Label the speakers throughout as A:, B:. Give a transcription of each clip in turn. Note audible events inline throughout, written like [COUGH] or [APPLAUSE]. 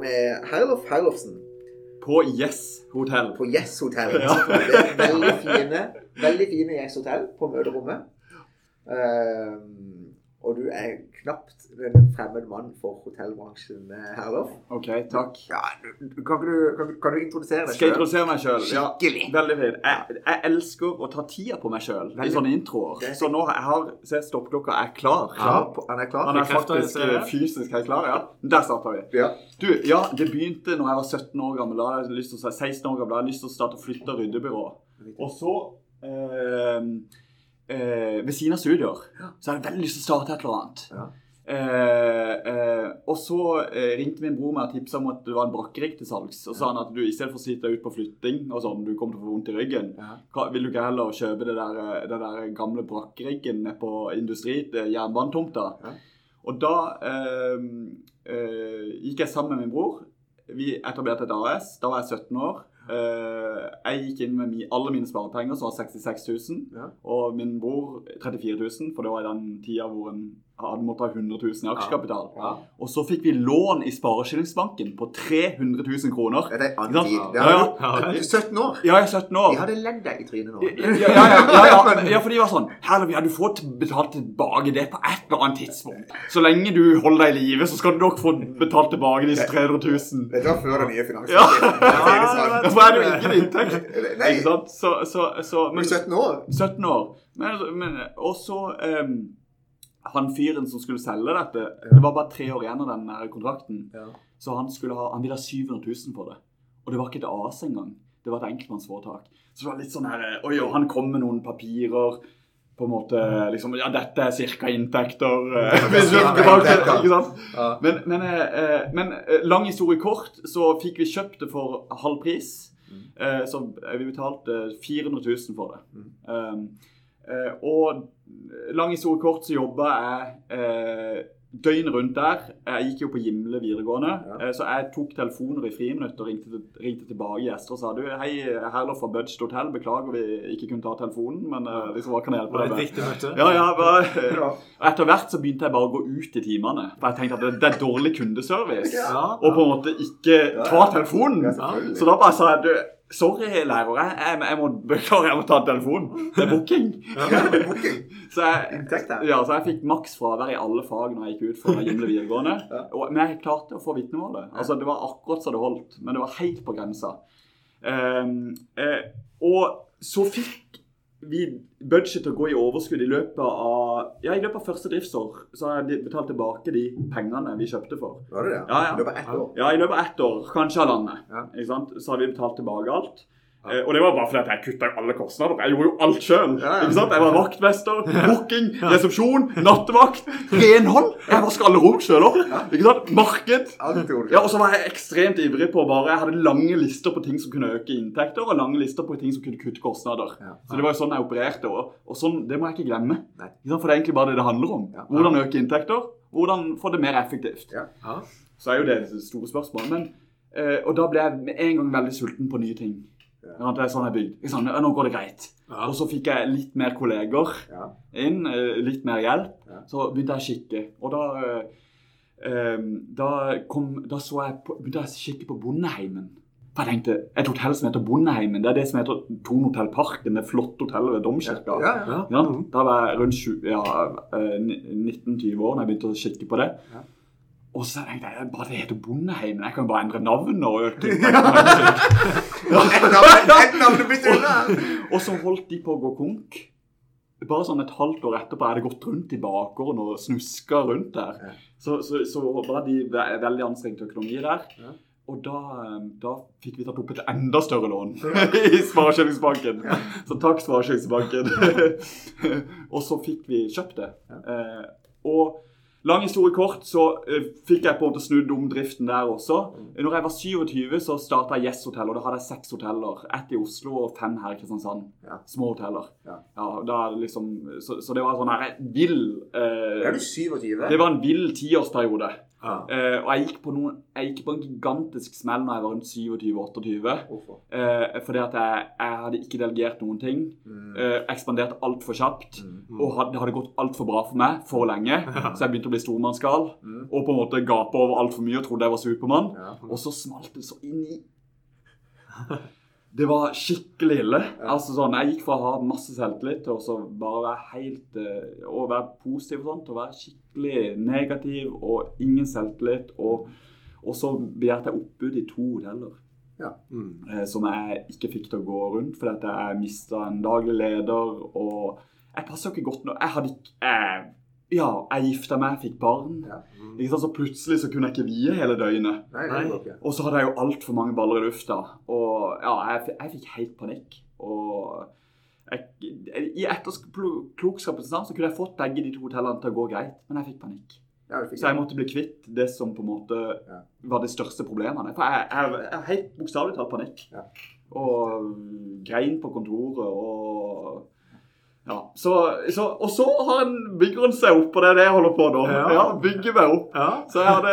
A: med Herlof Herlofsen
B: På Yes Hotel.
A: på Yes Hotel.
B: Ja.
A: Veldig fine, veldig fine Yes Hotel på møterommet. Uh, og du er knapt en fremmed mann for hotellbransjen, her Herlof.
B: OK, takk.
A: Ja, kan, du, kan, kan du introdusere deg
B: Skal jeg introdusere meg sjøl? Ja, veldig fint. Jeg, jeg elsker å ta tida på meg sjøl i sånne introer.
A: Er
B: Så nå jeg har Se, stoppklokka er klar.
A: Klar han er klar?
B: Han er faktisk
C: jeg
B: eh, fysisk helt klar, ja. Der starta vi.
A: Ja.
B: Du, ja, det begynte når jeg var 17 år gammel. Da hadde jeg lyst til å, 16 år gammel, da hadde jeg lyst til å starte flytte- og ryddebyrå. Og så eh, eh, Ved siden av studier så hadde jeg veldig lyst til å starte et eller annet.
A: Ja.
B: Eh, eh, og så eh, ringte min bror meg og tipsa om at det var en brakkerigg til salgs. Og sa han at du i stedet for å sitte ut på flytting og sånn, du kommer til å få vondt i ryggen, vil du ikke heller kjøpe det der, det der gamle brakkeriggen på industri, jernbanetomta?
A: Ja.
B: Og da eh, eh, gikk jeg sammen med min bror. Vi etablerte et AS. Da var jeg 17 år. Uh, jeg gikk inn med mi, alle mine sparepenger, som var 66 000.
A: Ja.
B: Og min bror 34 000, for det var i den tida hvor en hadde måttet ha 100 000 i aksjekapital.
A: Ja.
B: Og så fikk vi lån i Spareskillingsbanken på 300 000 kroner.
A: Det er
B: Ikke
A: tid. Det
B: Ja, ja.
A: du- Du er 17 år.
B: Ja, jeg er 17 år.
A: De hadde ledd deg i trynet nå.
B: Ja, ja, ja, ja, ja, ja, [LAUGHS] for de var sånn Herlig, ja, du får betalt tilbake det på et eller annet tidspunkt. Så lenge du holder deg i live, så skal du nok få betalt tilbake disse 300 000.
A: Dette var før den nye
B: Ja,
A: finanskrisen.
B: Derfor er det jo ingen inntekt.
A: Nei,
B: Ikke sant? Så, så, så men,
A: er 17 år.
B: 17 år. Men, men også em, han fyren som skulle selge dette Det var bare tre år igjen av den kontrakten.
A: Ja.
B: Så han, ha, han ville ha 700 000 for det. Og det var ikke et AS engang. Det var et enkeltmannsforetak. Så det var litt sånn her Oi, og han kom med noen papirer. På en måte liksom Ja, dette er cirka inntekter. eh, [LAUGHS] tilbake, ikke sant? Men, men, eh, eh, men eh, lang historie kort, så fikk vi kjøpt det for halv pris. Eh, så vi betalte 400 000 for det. Eh, og lang historie kort så jobba jeg eh, døgnet rundt der. Jeg gikk jo på Gimle videregående,
A: Ja.
B: eh, så jeg tok telefoner i friminutt og ringte, ringte tilbake gjester og sa du, hei, Herlof fra Budget Hotel, beklager vi ikke kunne ta telefonen, men liksom, hva kan jeg hjelpe deg med?
C: viktig møte.
B: Ja, ja, bare, [LAUGHS]
A: Ja.
B: etter hvert så begynte jeg bare å gå ut i timene. For jeg tenkte at det, det er dårlig kundeservice.
C: Ja.
B: Og på en måte ikke ta telefonen.
A: Ja.
B: Så da bare sa jeg du, sorry lærer, jeg, jeg, må beklage, jeg må ta telefonen. Det er booking.
A: Ja, booking. [LAUGHS]
B: Så jeg, ja, så jeg fikk maks fravær i alle fag når jeg gikk ut fra Gimle videregående. [LAUGHS] Og, men jeg klarte å få vitnemålet. Altså, det var akkurat så det holdt, men det var helt på grensa. Um, eh, og så fikk vi budget å gå i overskudd i løpet av ja, i løpet av første driftsår. Så har jeg betalt tilbake de pengene vi kjøpte for.
A: Var det det?
B: Ja, ja.
A: I løpet av ett år.
B: Ja, i løpet av ett år, kanskje halvannet.
A: Ja.
B: Ikke sant? Så har vi betalt tilbake alt. Eh, og det var bare fordi at jeg kutta alle kostnader. Jeg gjorde jo alt sjøl.
A: Ja, ja.
B: Jeg var vaktmester, booking, resepsjon, nattevakt, renhold. Jeg vaska alle rom sjøl òg. Marked. Og så var jeg ekstremt ivrig på bare Jeg hadde lange lister på ting som kunne øke inntekter, og lange lister på ting som kunne kutte kostnader. Så det var jo sånn jeg opererte. Og, og sånn, det må jeg ikke glemme. Ikke? For det er egentlig bare det det handler om. Hvordan øke inntekter, hvordan få det mer effektivt. Så er jo det det store spørsmålet. Men, eh, og da ble jeg med en gang veldig sulten på nye ting. Det er sånn jeg bygde. Jeg sa, Nå går det greit.
C: Ja.
B: Og så fikk jeg litt mer kolleger
A: Ja.
B: inn, eh, litt mer hjelp.
A: Ja.
B: Så begynte jeg å kikke. Og da, eh, eh, da, kom, da så jeg på, begynte jeg å kikke på Bondeheimen. For jeg tenkte, Et hotell som heter Bondeheimen, det er det som heter Tornhotell Parken. Det flotte hotellet ved Domkirka.
A: Ja, ja.
C: Ja.
B: Ja, da var jeg rundt ja, eh, 19-20 år da jeg begynte å kikke på det. Og så tenkte jeg bare det heter Bondeheimen. Jeg kan bare endre navn og. [LAUGHS]
A: Et navn- unna!
B: Og så holdt de på å gå konk. Bare sånn et halvt år etterpå er det gått rundt i bakgården og snuska rundt der. Så, så, så var de ve veldig anstrengt økonomi der. Og da, eh, da fikk vi tatt opp et enda større lån [LAUGHS] i Sparekjøpsbanken. Så takk, Sparekjøpingsbanken. [LAUGHS] og så fikk vi kjøpt det. Eh, og lang historie kort, så eh, fikk jeg på en måte snudd om driften der også. Når jeg var 27, så starta jeg Yes Hotel, og da hadde jeg seks hoteller. Ett i Oslo og fem her i Kristiansand.
A: Ja.
B: Små hoteller.
A: Ja.
B: det liksom, så, så det var sånn her vill eh,
A: Er du 27?
B: Det var en vill tiårsperiode.
C: Ja.
B: Eh, og jeg gikk, på noen, jeg gikk på en gigantisk smell når jeg var rundt 27-28.
A: Hvorfor?
B: Eh, fordi at jeg, jeg hadde ikke delegert noen ting.
A: Mm.
B: Uh, ekspandert altfor kjapt.
A: Mm.
B: Og had, det hadde gått altfor bra for meg for lenge. [LAUGHS] Så jeg begynte å bli stormannsgal.
A: Mm.
B: Og på en måte gape over altfor mye og trodde jeg var Supermann.
A: Ja.
B: Og så smalt det så inn i Det var skikkelig ille. Altså sånn, Jeg gikk fra å ha masse selvtillit til å bare være helt eh, Å være positiv og sånt, til å være skikkelig negativ og ingen selvtillit. Og, og så begjærte jeg oppbud i to hoteller.
C: Mm.
B: eh, som jeg ikke fikk til å gå rundt fordi at jeg mista en daglig leder. Og jeg passa jo ikke godt nok. Jeg hadde ikke jeg, Ja, jeg gifta meg, fikk barn.
A: Ja.
B: Sant? Så plutselig så kunne jeg ikke vie hele døgnet.
A: Nei,
C: Nei.
A: ikke.
B: Og så hadde jeg jo altfor mange baller i lufta. Og ja, jeg, jeg fikk helt panikk. Og jeg, i etterklokskapens navn så kunne jeg fått begge de to hotellene til å gå greit, men jeg fikk panikk.
A: Ja, fikk
B: Så jeg måtte bli kvitt det som på en måte
A: Ja.
B: var de største problemene. For jeg har helt bokstavelig talt panikk.
A: Ja.
B: Og grein på kontoret og ja, så, så, Og så har en bygger han seg opp, og det det jeg holder på nå.
C: Ja.
B: Ja, Bygger meg opp.
C: Ja.
B: Så jeg hadde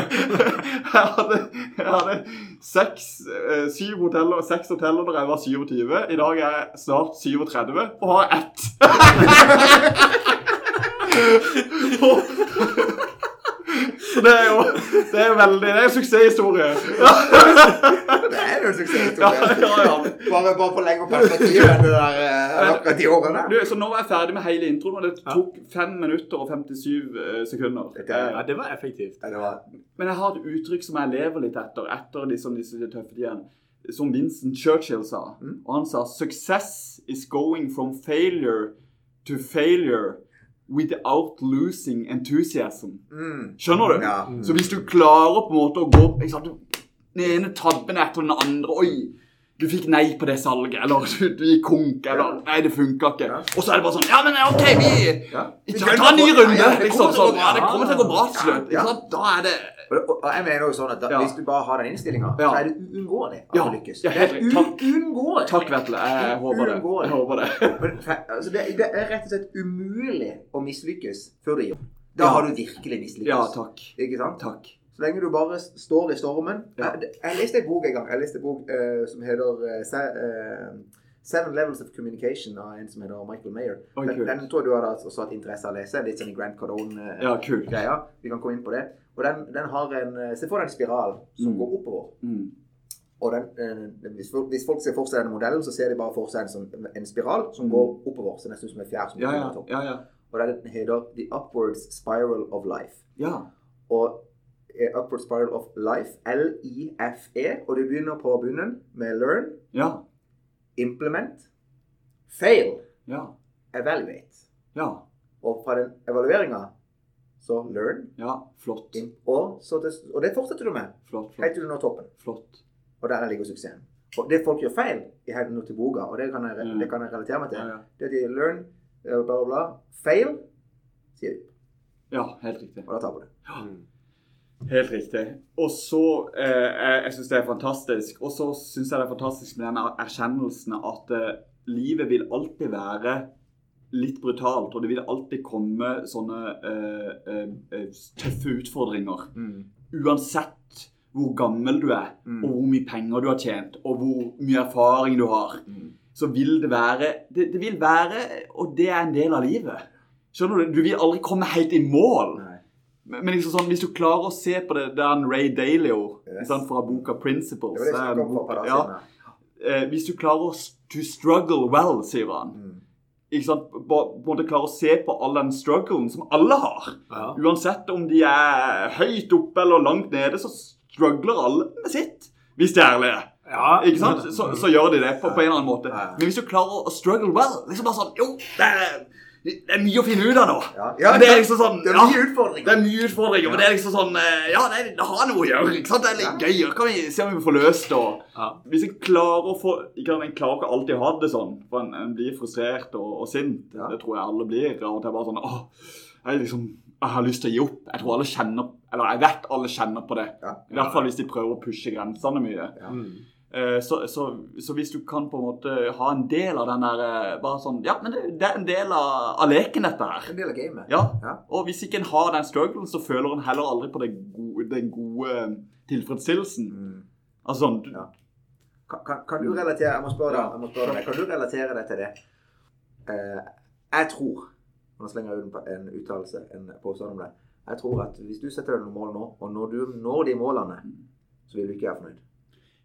B: [LAUGHS] Jeg hadde, jeg hadde seks, eh, syv hoteller, seks hoteller da jeg var 27. I dag er jeg snart 37 og har ett. [LAUGHS] [LAUGHS] Så [LAUGHS] det er jo det er veldig Det er en suksesshistorie. Ja,
A: Det er jo en suksesshistorie.
B: ja, ja.
A: Bare, bare for lengre perspektiv enn det der eh, akkurat de årene.
B: Du, så nå var jeg ferdig med hele introen, og det tok 5 minutter og 57 eh, sekunder.
A: Er-
C: ja, det var effektivt.
A: Ja, det var
B: Men jeg har et uttrykk som jeg lever litt etter, etter liksom disse tøffe tidene. Som Vincent Churchill sa.
A: Mm.
B: Og han sa 'Success is going from failure to failure without losing enthusiasm'.
A: mm.
B: Skjønner du?
A: Ja.
B: Så hvis du klarer på en måte å gå Den ene tabben etter den andre Oi! Du fikk nei på det salget, eller du, du gikk konk, eller. Nei, det funka ikke.
A: Ja.
B: Og så er det bare sånn Ja, men OK, vi
A: Ja.
B: vi tar, tar, en ny runde.
A: ja, ja, det
B: liksom
A: kommer
B: sånn. Ja, det kommer til å gå bra til slutt. Da er det
A: Og, jeg mener jo sånn at da, hvis du bare har den innstillinga, så er det uunngåelig at du lykkes.
B: Ja,
A: det
B: helt riktig. Takk. Takk, Vetle. Jeg, håper det. Jeg håper det.
A: Men, altså, det, det er rett og slett umulig å mislykkes før du gir opp. Da har du virkelig mislykkes.
B: Ja, takk.
A: Ikke sant?
B: Takk.
A: Så lenge du bare står i stormen.
B: Ja.
A: Jeg, jeg leste en bok en gang. Jeg leste en bok uh, som heter uh, se, eh, Seven Levels of Communication av en som heter Michael Mayer.
B: Oi,
A: den, den tror du hadde også hatt interesse av å lese. Litt sånn i Grant Cardone-greia.
B: Ja.
A: Vi kan komme inn på det. Og den, den har en eh, Se for deg en spiral som
B: Mm.
A: går oppover.
B: Mm.
A: Og den, eh, hvis, folk, hvis folk ser for seg denne modellen, så ser de bare for seg en, sånn, en spiral som
B: Mm.
A: går oppover. Så nesten som en fjær som
B: Ja,
A: går
B: ja.
A: over
B: ja, ja.
A: Og den heter The Upwards Spiral of Life.
B: ja.
A: Og eh, Upward Spiral of Life, L-I-F-E, og du begynner på bunnen med learn,
B: Ja.
A: implement, fail,
B: Ja.
A: evaluate.
B: Ja.
A: Og fra den evalueringa så learn,
B: Ja. Flott.
A: imp, og, så det, og det fortsetter du med
B: Flott.
A: helt til du når toppen.
B: flott.
A: Og der ligger suksessen. Og det folk gjør feil i henhold til boka, og det kan jeg,
B: Mm.
A: det kan jeg relatere meg til,
B: Ja, ja.
A: det er at de learn, eh, bla, bla, bla, fail, sier de.
B: ja, helt riktig.
A: Og da taper du.
C: Mm.
B: Helt riktig. Og så eh, Jeg, syns det er fantastisk. Og så syns jeg det er fantastisk med den er- erkjennelsen at eh, livet vil alltid være litt brutalt. Og det vil alltid komme sånne eh, eh, eh, tøffe utfordringer. Uansett hvor gammel du er,
A: Mm.
B: og hvor mye penger du har tjent, og hvor mye erfaring du har,
A: Mm.
B: så vil det være det, det vil være Og det er en del av livet. Skjønner du? Du vil aldri komme helt i mål.
A: Nei.
B: Men liksom sånn, hvis du klarer å se på det Det er en Ray Dalio
A: Yes.
B: fra boka 'Principles'.
A: det
B: Det er en
A: snakket om for
B: bok-
A: et par dager
B: ja, eh, Hvis du klarer å to struggle well, sier han.
A: Mm.
B: Ikke sant? På, på en måte klare å se på all den strugglen som alle har.
C: Ja.
B: Uansett om de er høyt oppe eller langt nede, så struggler alle med sitt. Hvis de er ærlige.
C: Ja.
B: Ikke sant? Så, så gjør de det på, på en eller annen måte.
A: Ja.
B: Men hvis du klarer å struggle well liksom bare sånn Jo, det er, det er mye å finne ut av nå.
A: Ja, ja,
B: Men det er liksom sånn
A: Det er mye utfordringer.
B: Det er mye utfordringer, men det er liksom sånn eh, Ja, det, er, det har noe å gjøre. ikke sant? Det er litt gøy. Kan vi se om vi får løst det?
C: Ja.
B: Hvis en klarer å få ikke En klarer ikke alltid å ha det sånn, for en, en blir frustrert og, og sint.
A: Ja.
B: Det tror jeg alle blir. Og det er bare sånn Åh, jeg liksom jeg har lyst til å gi opp. Jeg tror alle kjenner Eller jeg vet alle kjenner på det.
A: Ja.
B: I hvert fall hvis de prøver å pushe grensene mye.
A: Ja.
C: Mm.
B: Eh, Så, så, så hvis du kan på en måte ha en del av den der eh, bare sånn, Ja, men det, det er en del av, av leken, dette her.
A: En del av gamet.
B: Ja,
A: Ja.
B: Og hvis ikke en har den strugglen, så føler en heller aldri på gode, den gode tilfredsstillelsen.
A: Mm.
B: Altså sånn
A: Ja. Kan, kan, kan du relatere Jeg må spørre deg, må spørre deg. Kan du relatere deg til det? Uh, jeg tror Nå slenger jeg ut en, en uttalelse, en påstand om det. Jeg tror at hvis du setter deg noen mål nå, og når du når de målene, så vil du ikke være fornøyd.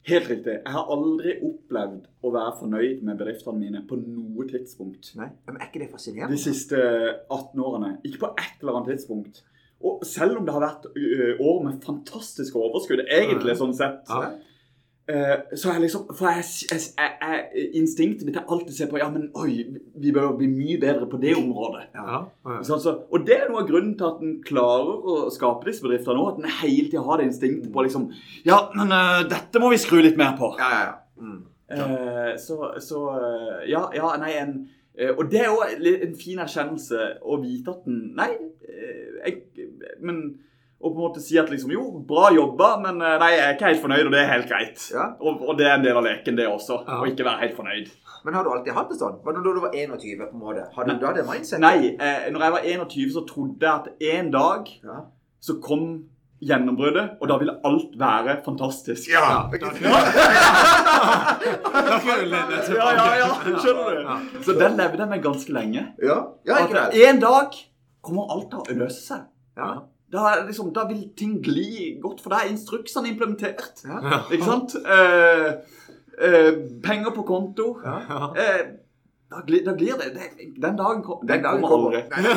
B: Helt riktig. Jeg har aldri opplevd å være fornøyd med bedriftene mine på noe tidspunkt.
A: Nei, Men er ikke det fascinerende?
B: De siste 18 årene. Ikke på et eller annet tidspunkt. Og selv om det har vært år med fantastiske overskudd, egentlig sånn sett,
C: Ja.
B: Eh, så jeg liksom For jeg, jeg, jeg, jeg, instinktet mitt er alltid å se på Ja, men oi, vi bør bli mye bedre på det området.
C: Ja. ja.
B: Så, og det er noe av grunnen til at en klarer å skape disse bedriftene nå. At en hele tida har det instinktet på liksom Ja, men uh, dette må vi skru litt mer på.
A: Ja, ja, ja. Mm.
B: Uh, så, så uh, ja, ja, nei, en Og det er jo en fin erkjennelse å vite at den Nei, jeg, men å på en måte si at liksom Jo, bra jobba, men eh, nei, jeg er ikke helt fornøyd, og det er helt greit.
A: Ja.
B: Og, og det er en del av leken, det også.
C: Ja.
B: Å ikke være helt fornøyd.
A: Men har du alltid hatt det sånn? Var det da du var 21, på en måte? Hadde du da det mindsetet?
B: Nei, eh, når jeg var 21, så trodde jeg at en dag
A: Ja.
B: så kom gjennombruddet, og da ville alt være fantastisk.
A: Ja.
B: Ja, [LAUGHS] ja, ja,
C: tilbake.
B: skjønner du? Så den levde jeg med ganske lenge.
A: Ja, ja ikke vel?
B: en dag kommer alt til å løse seg.
A: Ja.
B: Da, liksom, da vil ting gli godt, for da er instruksene implementert.
A: Ja.
B: Ikke sant? Eh, eh, penger på konto.
A: Ja.
C: Ja.
B: Eh, da, glir, da glir det. det den dagen, kom, den
A: Den dagen
B: kommer
A: kommer.
B: aldri.
A: Nei, nei,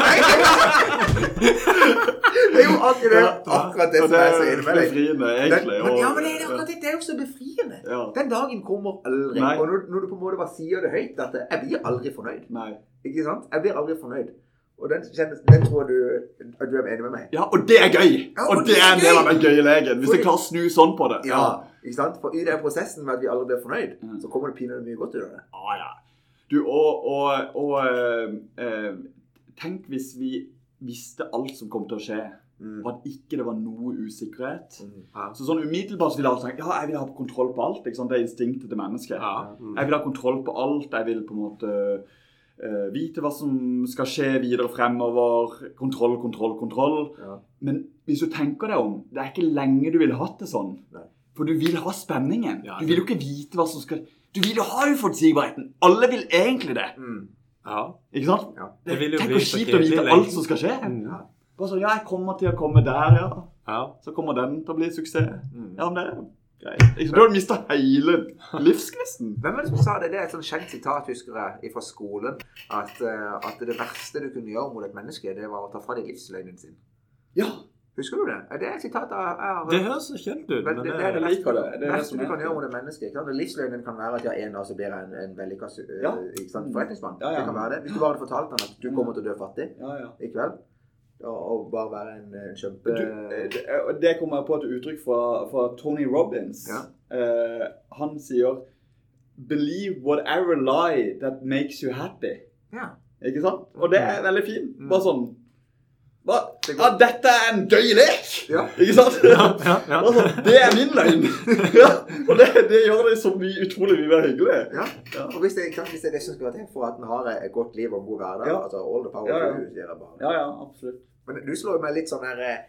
A: Det er jo akkurat det, akkurat det som er så Den,
B: egentlig.
A: men, ja, men det er akkurat det. Det er jo så befriende.
B: Ja.
A: Den dagen kommer aldri.
B: Nei.
A: Og når, når du på en måte bare sier det høyt, at jeg blir aldri fornøyd.
B: Nei.
A: Ikke sant? Jeg blir aldri fornøyd. Og den, den tror du, at du er enig med meg.
B: Ja, og det er gøy!
A: Ja,
B: og det er en del av den gøye legen. Hvis jeg klarer å snu sånn på det.
A: Ja, ikke sant? For i den prosessen med at vi alle blir fornøyd,
B: Mm.
A: så kommer det pinadø mye godt ut av det.
B: Ah, ja. Du, og, og, og eh, eh, Tenk hvis vi visste alt som kom til å skje,
A: Mm.
B: og at ikke det var noe usikkerhet.
A: Mm.
C: Ja.
B: Så sånn umiddelbart så vil jeg tenke ja, jeg vil ha kontroll på alt. Det er instinktet til mennesket.
C: Ja. Mm.
B: Jeg vil ha kontroll på alt. Jeg vil på en måte vite hva som skal skje videre fremover. Kontroll, kontroll, kontroll.
A: Ja.
B: Men hvis du tenker deg om, det er ikke lenge du ville hatt det sånn.
A: Nei.
B: For du vil ha spenningen.
C: Ja,
B: du vil jo ikke vite hva som skal Du vil jo ha uforutsigbarheten. Alle vil egentlig det.
A: Mm.
C: Ja.
B: Ikke sant?
A: Ja.
C: Det vil jo
B: Tenk hvor kjipt å vite alt som skal skje.
C: Mm.
B: Bare sånn, ja, jeg kommer til å komme der, ja.
C: Ja.
B: Så kommer den til å bli suksess.
A: Mm.
B: Ja, men det er greit. Ikke har mista hele livsgnisten.
A: Hvem var det som sa det? Det er et sånn kjent sitat, husker jeg, fra skolen. At, eh, at det verste du kunne gjøre mot et menneske, det var å ta fra deg livsløgnen sin.
B: Ja.
A: Husker du det? Det er et sitat har
C: Det høres så kjent ut.
A: Men det,
C: det,
A: det er det
B: jeg liker det. Det er
A: verste du
B: er-
A: kan gjøre mot et menneske. Ikke sant? Livsløgnen kan være at ja, en dag så blir jeg en, en vellykka
B: Ja.
A: forretningsmann.
B: Ja, ja.
A: Det kan være det. Hvis du bare hadde fortalt ham at du kommer til å dø fattig
B: Ja, ja.
A: i kveld, og, bare være en, en kjempe
B: Du, eh, det, det kommer jeg på et uttrykk fra, fra Tony Robbins.
A: Ja.
B: Uh, han sier Believe whatever lie that makes you happy.
A: Ja.
B: Ikke sant? Og det er veldig fint.
A: Mm.
B: Bare sånn?
A: Det
B: Ja, dette er en gøy lek!
A: Ja.
B: Ikke sant?
C: ja, ja, ja.
B: Bare sånn, det er min løgn. [LAUGHS] ja. Og det, det gjør det så mye utrolig mye mer hyggelig.
A: Ja.
B: Ja.
A: Og hvis det, hvis det er det som skal til for at en har et godt liv og en god hverdag,
B: Ja.
A: altså all the power
B: Ja, ja.
A: Du.
B: Ja, ja, absolutt.
A: Men du slår meg litt sånn her eh,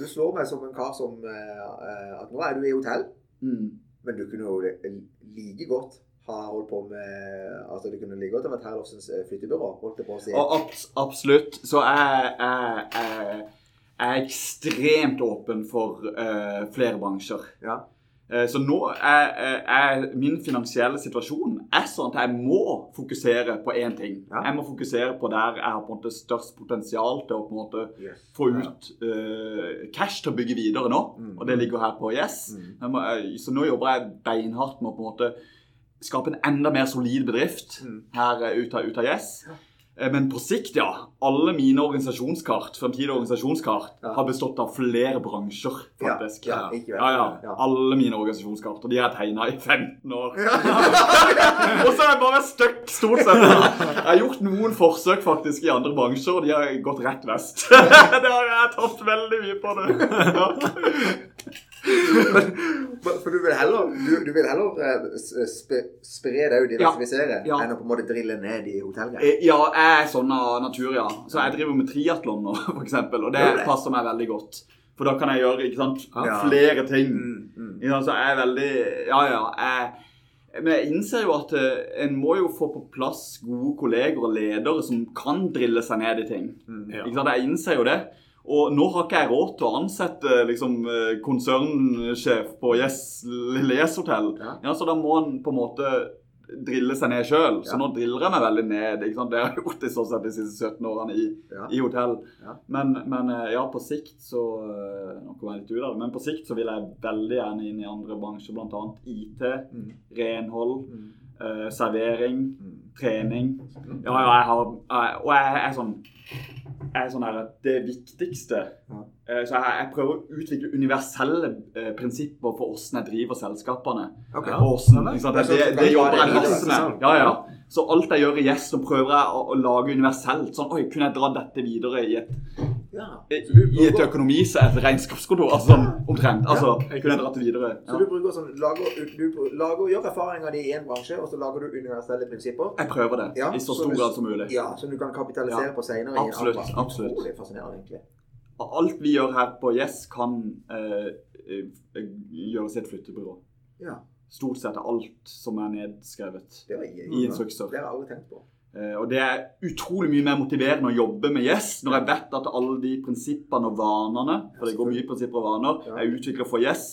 A: Du slår meg som en kar som eh, eh, At nå er du i hotell,
B: Mm.
A: men du kunne jo like godt ha holdt på med Altså det kunne like godt ha vært Herlovsens eh, flyttebyrå, holdt på å si.
B: Og abs absolutt. Så jeg, jeg, jeg, jeg er ekstremt åpen for uh, flere bransjer.
A: Ja.
B: Eh, så nå er, er- min finansielle situasjon er sånn at jeg må fokusere på én ting.
A: Ja.
B: Jeg må fokusere på der jeg har på en måte størst potensial til å på en måte
A: Yes.
B: få ut eh, cash til å bygge videre nå.
A: Mm.
B: Og det ligger her på Yes.
A: Mm.
B: Må, så nå jobber jeg beinhardt med å på en måte skape en enda mer solid bedrift
A: Mm.
B: her ute ut av, ut av Yes. Eh, Men på sikt, ja. Alle mine organisasjonskart, fremtidige organisasjonskart,
A: Ja.
B: har bestått av flere bransjer, faktisk.
A: ja,
B: ja, ja.
A: Ja.
B: Alle mine organisasjonskart. Og de har jeg tegna i 15 år. [LAUGHS] og så har jeg bare stuck stort sett. Jeg har gjort noen forsøk faktisk i andre bransjer, og de har gått rett vest. [LAUGHS] det har jeg tapt veldig mye på det. Ja.
A: For for du vil heller, du, du vil heller eh, s- spe, spre deg og diversifisere
B: Ja.
A: enn å på en måte drille ned i hotellgreier?
B: Eh, Ja, jeg er sånn av natur, ja. Så jeg driver med triatlon nå, [LAUGHS] f.eks., Og det
A: det?
B: passer meg veldig godt. For da kan jeg gjøre ikke sant,
A: Ja.
B: flere ting.
A: Mm, mm.
B: Ja, så jeg er veldig Ja, ja. Jeg, men jeg innser jo at eh, en må jo få på plass gode kolleger og ledere som kan drille seg ned i ting.
A: Mm.
C: Ja.
B: Ikke sant? Jeg innser jo det. Og nå har ikke jeg råd til å ansette liksom, eh, konsernsjef på Yes, Lille Yes Hotell.
A: Ja.
B: Ja, så da må han på en måte drille seg ned sjøl. Så
A: Ja.
B: nå driller jeg meg veldig ned. Det har jeg gjort i så sett de siste 17 årene i,
A: Ja.
B: i hotell. Men, men eh, ja, på sikt så eh, Nå kommer jeg litt ut av det, men på sikt så vil jeg veldig gjerne inn i andre bransjer, bl.a. IT,
A: Mm.
B: renhold,
A: Mm.
B: eh, servering,
A: Mm.
B: trening. Ja, ja, jeg har Og jeg er sånn er sånn her at Det viktigste
A: Ja.
B: eh, Så jeg, jeg prøver å utvikle universelle eh, prinsipper for hvordan jeg driver selskapene. Hvordan?
A: Det
B: jobber jeg masse med. Ja, ja. Så alt jeg gjør i Yes, så prøver jeg å, å lage universelt. Sånn, oi, Kunne jeg dra dette videre i et,
A: Ja.
B: i,
A: et økonomi
B: så et
A: bruker-
B: økonomi, et regnskapskontor? Altså sånn omtrent. Altså, kunne jeg dratt det videre?
A: Så du bruker sånn, lager, du lager, gjør erfaringer di i en bransje, og så lager du universelle prinsipper.
B: Jeg prøver det
A: Ja,
B: i så stor grad som mulig.
A: Ja, Som du kan kapitalisere
B: Ja.
A: på senere. i en
B: Absolutt,
A: annen
B: absolutt.
A: Utrolig fascinerende, egentlig.
B: Alt vi gjør her på Yes, kan eh, eh, gjøres i et flyttebyrå.
A: Ja.
B: Stort sett alt som er nedskrevet
A: Det var
B: i instrukser.
A: Det har jeg aldri tenkt på.
B: Eh, og det er utrolig mye mer motiverende å jobbe med Yes når jeg vet at alle de prinsippene og vanene, for det går mye prinsipper og vaner, jeg utvikler for Yes,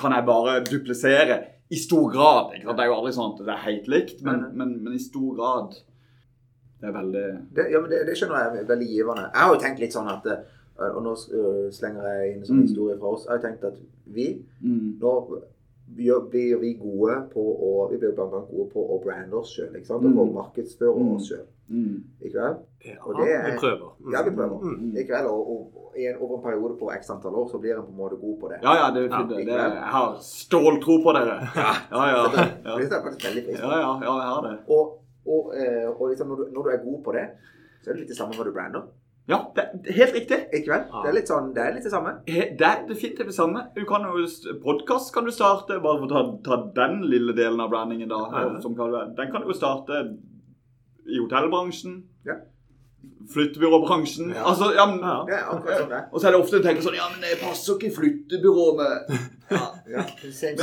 B: kan jeg bare duplisere i stor grad. Ikke sant? Det er jo aldri sånn at det er helt likt, men, men, men i stor grad. Det er veldig
A: Det, ja, men det, det skjønner jeg er veldig givende. Jeg har jo tenkt litt sånn at eh, Og nå øh, slenger jeg inn en sånn
B: Mm.
A: historie fra oss. Jeg har jo tenkt at vi
B: mm,
A: Nå gjør, blir vi gode på å Vi blir blant annet gode på å brande oss sjøl. Og
B: Mm.
A: markedsføre
B: Mm.
A: oss sjøl.
B: mm,
A: Ikke vel?
C: Ja,
A: Og det er-
C: vi prøver.
A: Ja, vi prøver.
C: Mm.
A: Ikke vel? Og, og, og en, over en periode på x antall år så blir en på en måte god på det.
B: Ja, ja, det er
C: Ja,
B: fint. det. det jeg har ståltro på dere. [LAUGHS] Ja, ja. [LAUGHS] ja,
A: det,
B: ja.
A: det er faktisk veldig
B: Ja, ja, ja, jeg har det.
A: Og, og, eh, og liksom når, du, når du er god på det, så er det litt det samme hva du brander.
B: Ja, det er helt riktig.
A: Ikke vel?
C: Ja.
A: Det er litt sånn, det er litt det samme.
B: He- Det er definitivt det samme. Du kan jo, Podkast kan du starte, bare for å ta, ta den lille delen av brandingen, da.
C: Ja.
B: Som kan, den kan du jo starte i hotellbransjen.
A: Ja.
B: Flyttebyråbransjen.
A: Ja.
B: Altså, ja, men,
C: Ja.
A: Akkurat sånn det.
B: Og så er det ofte en tenker sånn Ja, men det passer ikke i flyttebyrå med ja.
A: Ja.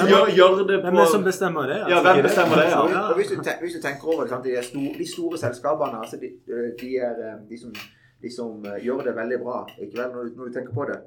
B: Gjør, gjør det
C: Hvem er det som bestemmer det?
B: Ja, hvem bestemmer det, ja.
A: Og du, hvis du tenker over det, sant, de, store, de store selskapene, altså de, de er eh, de som, de som eh, gjør det veldig bra, ikke vel, når du, når du tenker på det.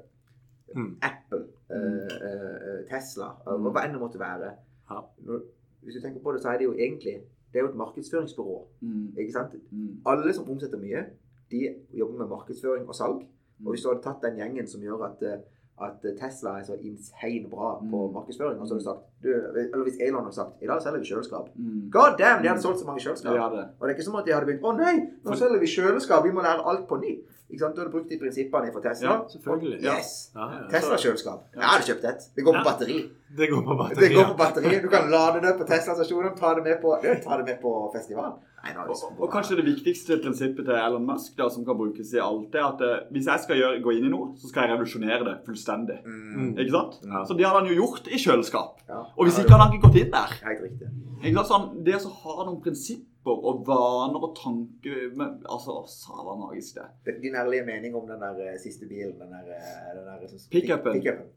C: Mm.
A: Apple, eh, eh, Tesla, mm. hva enn det måtte være.
C: Ja.
A: Når, hvis du tenker på det, så er det jo egentlig det er jo et markedsføringsbyrå.
B: Mm,
A: ikke sant?
B: mm,
A: Alle som omsetter mye, de jobber med markedsføring og salg. Og hvis du hadde tatt den gjengen som gjør at, eh, at Tesla er så insane bra på
B: Mm.
A: markedsføring, og så har du sagt du, Eller hvis Elon hadde sagt i dag selger vi kjøleskap.
B: mm.
A: God damn, de hadde solgt så mange kjøleskap.
B: Ja, det.
A: Og det er ikke som at de hadde begynt Å nei, nå selger vi kjøleskap, vi må lære alt på ny. Ikke sant? Du hadde brukt de prinsippene fra Tesla.
C: Ja, selvfølgelig.
A: Og- Yes.
C: Ja, ja.
A: Tesla-kjøleskap. Jeg hadde kjøpt et. Det går på batteri.
C: Det går på
A: Det går på batteri. Du kan lade det på Tesla-stasjonen, ta det med på, ta det med på festival. Nei,
B: Og, og kanskje det viktigste prinsippet til Elon Musk da, som kan brukes i alt, er at eh, hvis jeg skal gjøre, gå inn i noe, så skal jeg revolusjonere det fullstendig.
A: Mm,
B: Ikke sant?
C: Ja.
B: Så det hadde han jo gjort i kjøleskap.
A: ja.
B: Og hvis ikke hadde han ikke gått inn der.
A: Helt riktig.
B: Ikke sant? Sånn, det å ha noen prinsipper og vaner og tanker men, Altså, sava magisk, det.
A: er Din ærlige mening om den der eh, siste bilen, den der, eh, den der
B: Pickupen.
A: pickupen.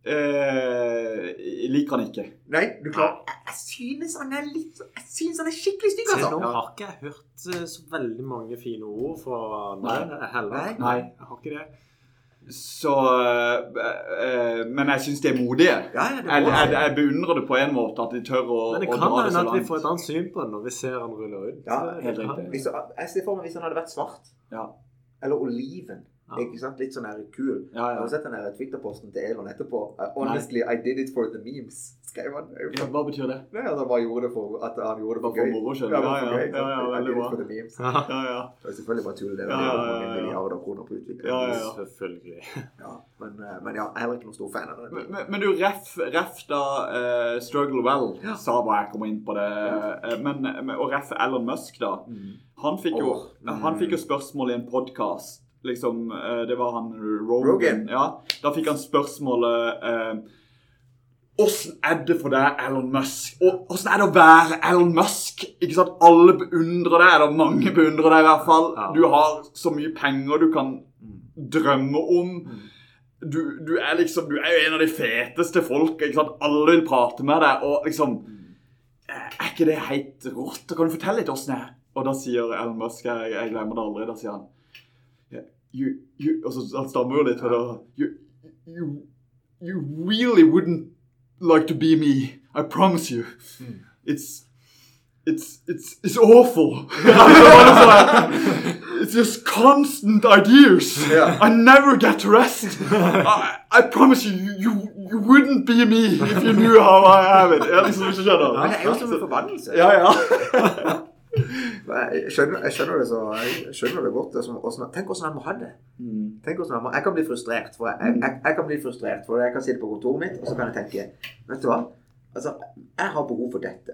B: Eh, liker han ikke.
A: Nei, du klarer jeg, jeg synes han er litt Jeg synes han er skikkelig stygg, altså.
C: nå har ikke jeg hørt eh, så veldig mange fine ord fra andre heller.
A: Nei.
B: Nei.
C: Jeg har ikke det.
B: Så eh, eh, Men jeg syns de er modige.
A: Ja, ja, det
B: Jeg, jeg,
A: jeg.
B: beundrer det på en måte, at de tør å,
C: Men det
B: så
C: kan
B: dra det
C: hende
B: så
C: at vi får et annet syn på det når vi ser han ruller ut.
A: Ja,
B: helt riktig.
A: Hvis, jeg ser for meg hvis han hadde vært svart.
B: Ja.
A: Eller oliven.
C: Ja.
A: Ikke sant? Litt sånn her kul.
B: Ja,
A: Har du sett den Twitter-posten til Elon etterpå? Uh, honestly, I did it for the memes. Skrev han.
B: Ja, Hva betyr det?
A: Nei, at han bare gjorde det for at han gjorde det for
B: for moro skyld?
A: Ja,
B: Ja, ja, ja, ja, veldig bra.
A: for the memes.
C: Ja,
B: Ja, ja.
A: Det er selvfølgelig bare tull. Det er
B: Ja, ja,
A: mange
B: ja, ja.
A: milliarder kroner på utvikling.
B: Ja, ja, ja.
C: selvfølgelig.
A: Ja, men, eh, men ja, jeg er heller ikke noen stor fan av det.
B: Men, men- men du, ref, ref da uh, Struggle Well
A: Ja.
B: sa hva jeg kommer inn på det. eh, Men, men, og ref Elon Musk, da.
A: Mm.
B: Han fikk jo,
A: oh, mm.
B: han fikk jo spørsmål i en podkast. Liksom, eh, det var han Rogan.
A: Rogan.
B: Ja, da fikk han spørsmålet eh, Åssen er det for deg, Elon Musk? Og åssen er det å være Elon Musk? Ikke sant? Alle beundrer deg, eller mange beundrer deg i hvert fall. Du har så mye penger du kan drømme om. Du, du er liksom Du er jo en av de feteste ikke sant? Alle vil prate med deg. Og liksom Er ikke det helt rått? Kan du fortelle litt åssen det er? Og da sier Elon Musk Jeg, jeg glemmer det aldri. Da sier han you, you, altså, så han stammer jo litt. Og you, you, you really wouldn't like to be me. I promise you. It's it's it's it's awful. [LAUGHS] it's just constant ideas.
A: Yeah.
B: I never get to rest. I, I promise you, you, you, wouldn't be me if you knew how I have it. Jeg liksom ikke skjønner.
A: Men det er jo som en forbannelse.
B: Ja, ja. [LAUGHS]
A: Jeg skjønner, jeg skjønner det så Jeg skjønner det godt. det som- hvordan- tenk hvordan han må ha det. Tenk hvordan han må, Jeg kan bli frustrert. For jeg, jeg, jeg kan bli frustrert, for jeg kan sitte på kontoret mitt og så kan jeg tenke Vet du hva? Altså, Jeg har behov for dette.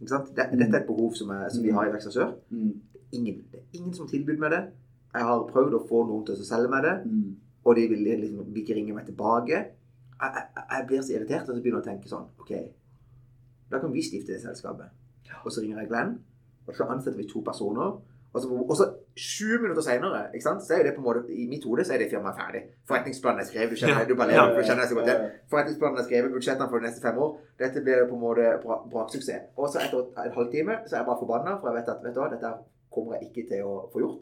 A: Dette er et behov som, jeg, som vi har i Vekster Sør.
B: Mm.
A: Ingen, det er ingen som tilbyr meg det. Jeg har prøvd å få noen til å selge meg det,
B: Mm.
A: og de vil liksom vil ikke ringe meg tilbake. Jeg, jeg, jeg blir så irritert at jeg begynner å tenke sånn OK, da kan vi stifte det selskapet. Og så ringer jeg Glenn, og så ansetter vi to personer. Og så, og så sju minutter senere, så er det på en måte I mitt hode så er det firmaet ferdig. Forretningsplanen er skrevet. Du kjenner, du bare lever, du kjenner deg. Forretningsplanen er skrevet, budsjettene for de neste fem år. Dette blir på en måte bra, braksuksess. Og så etter en halvtime så er jeg bare forbanna, for jeg vet at vet du hva, dette kommer jeg ikke til å få gjort.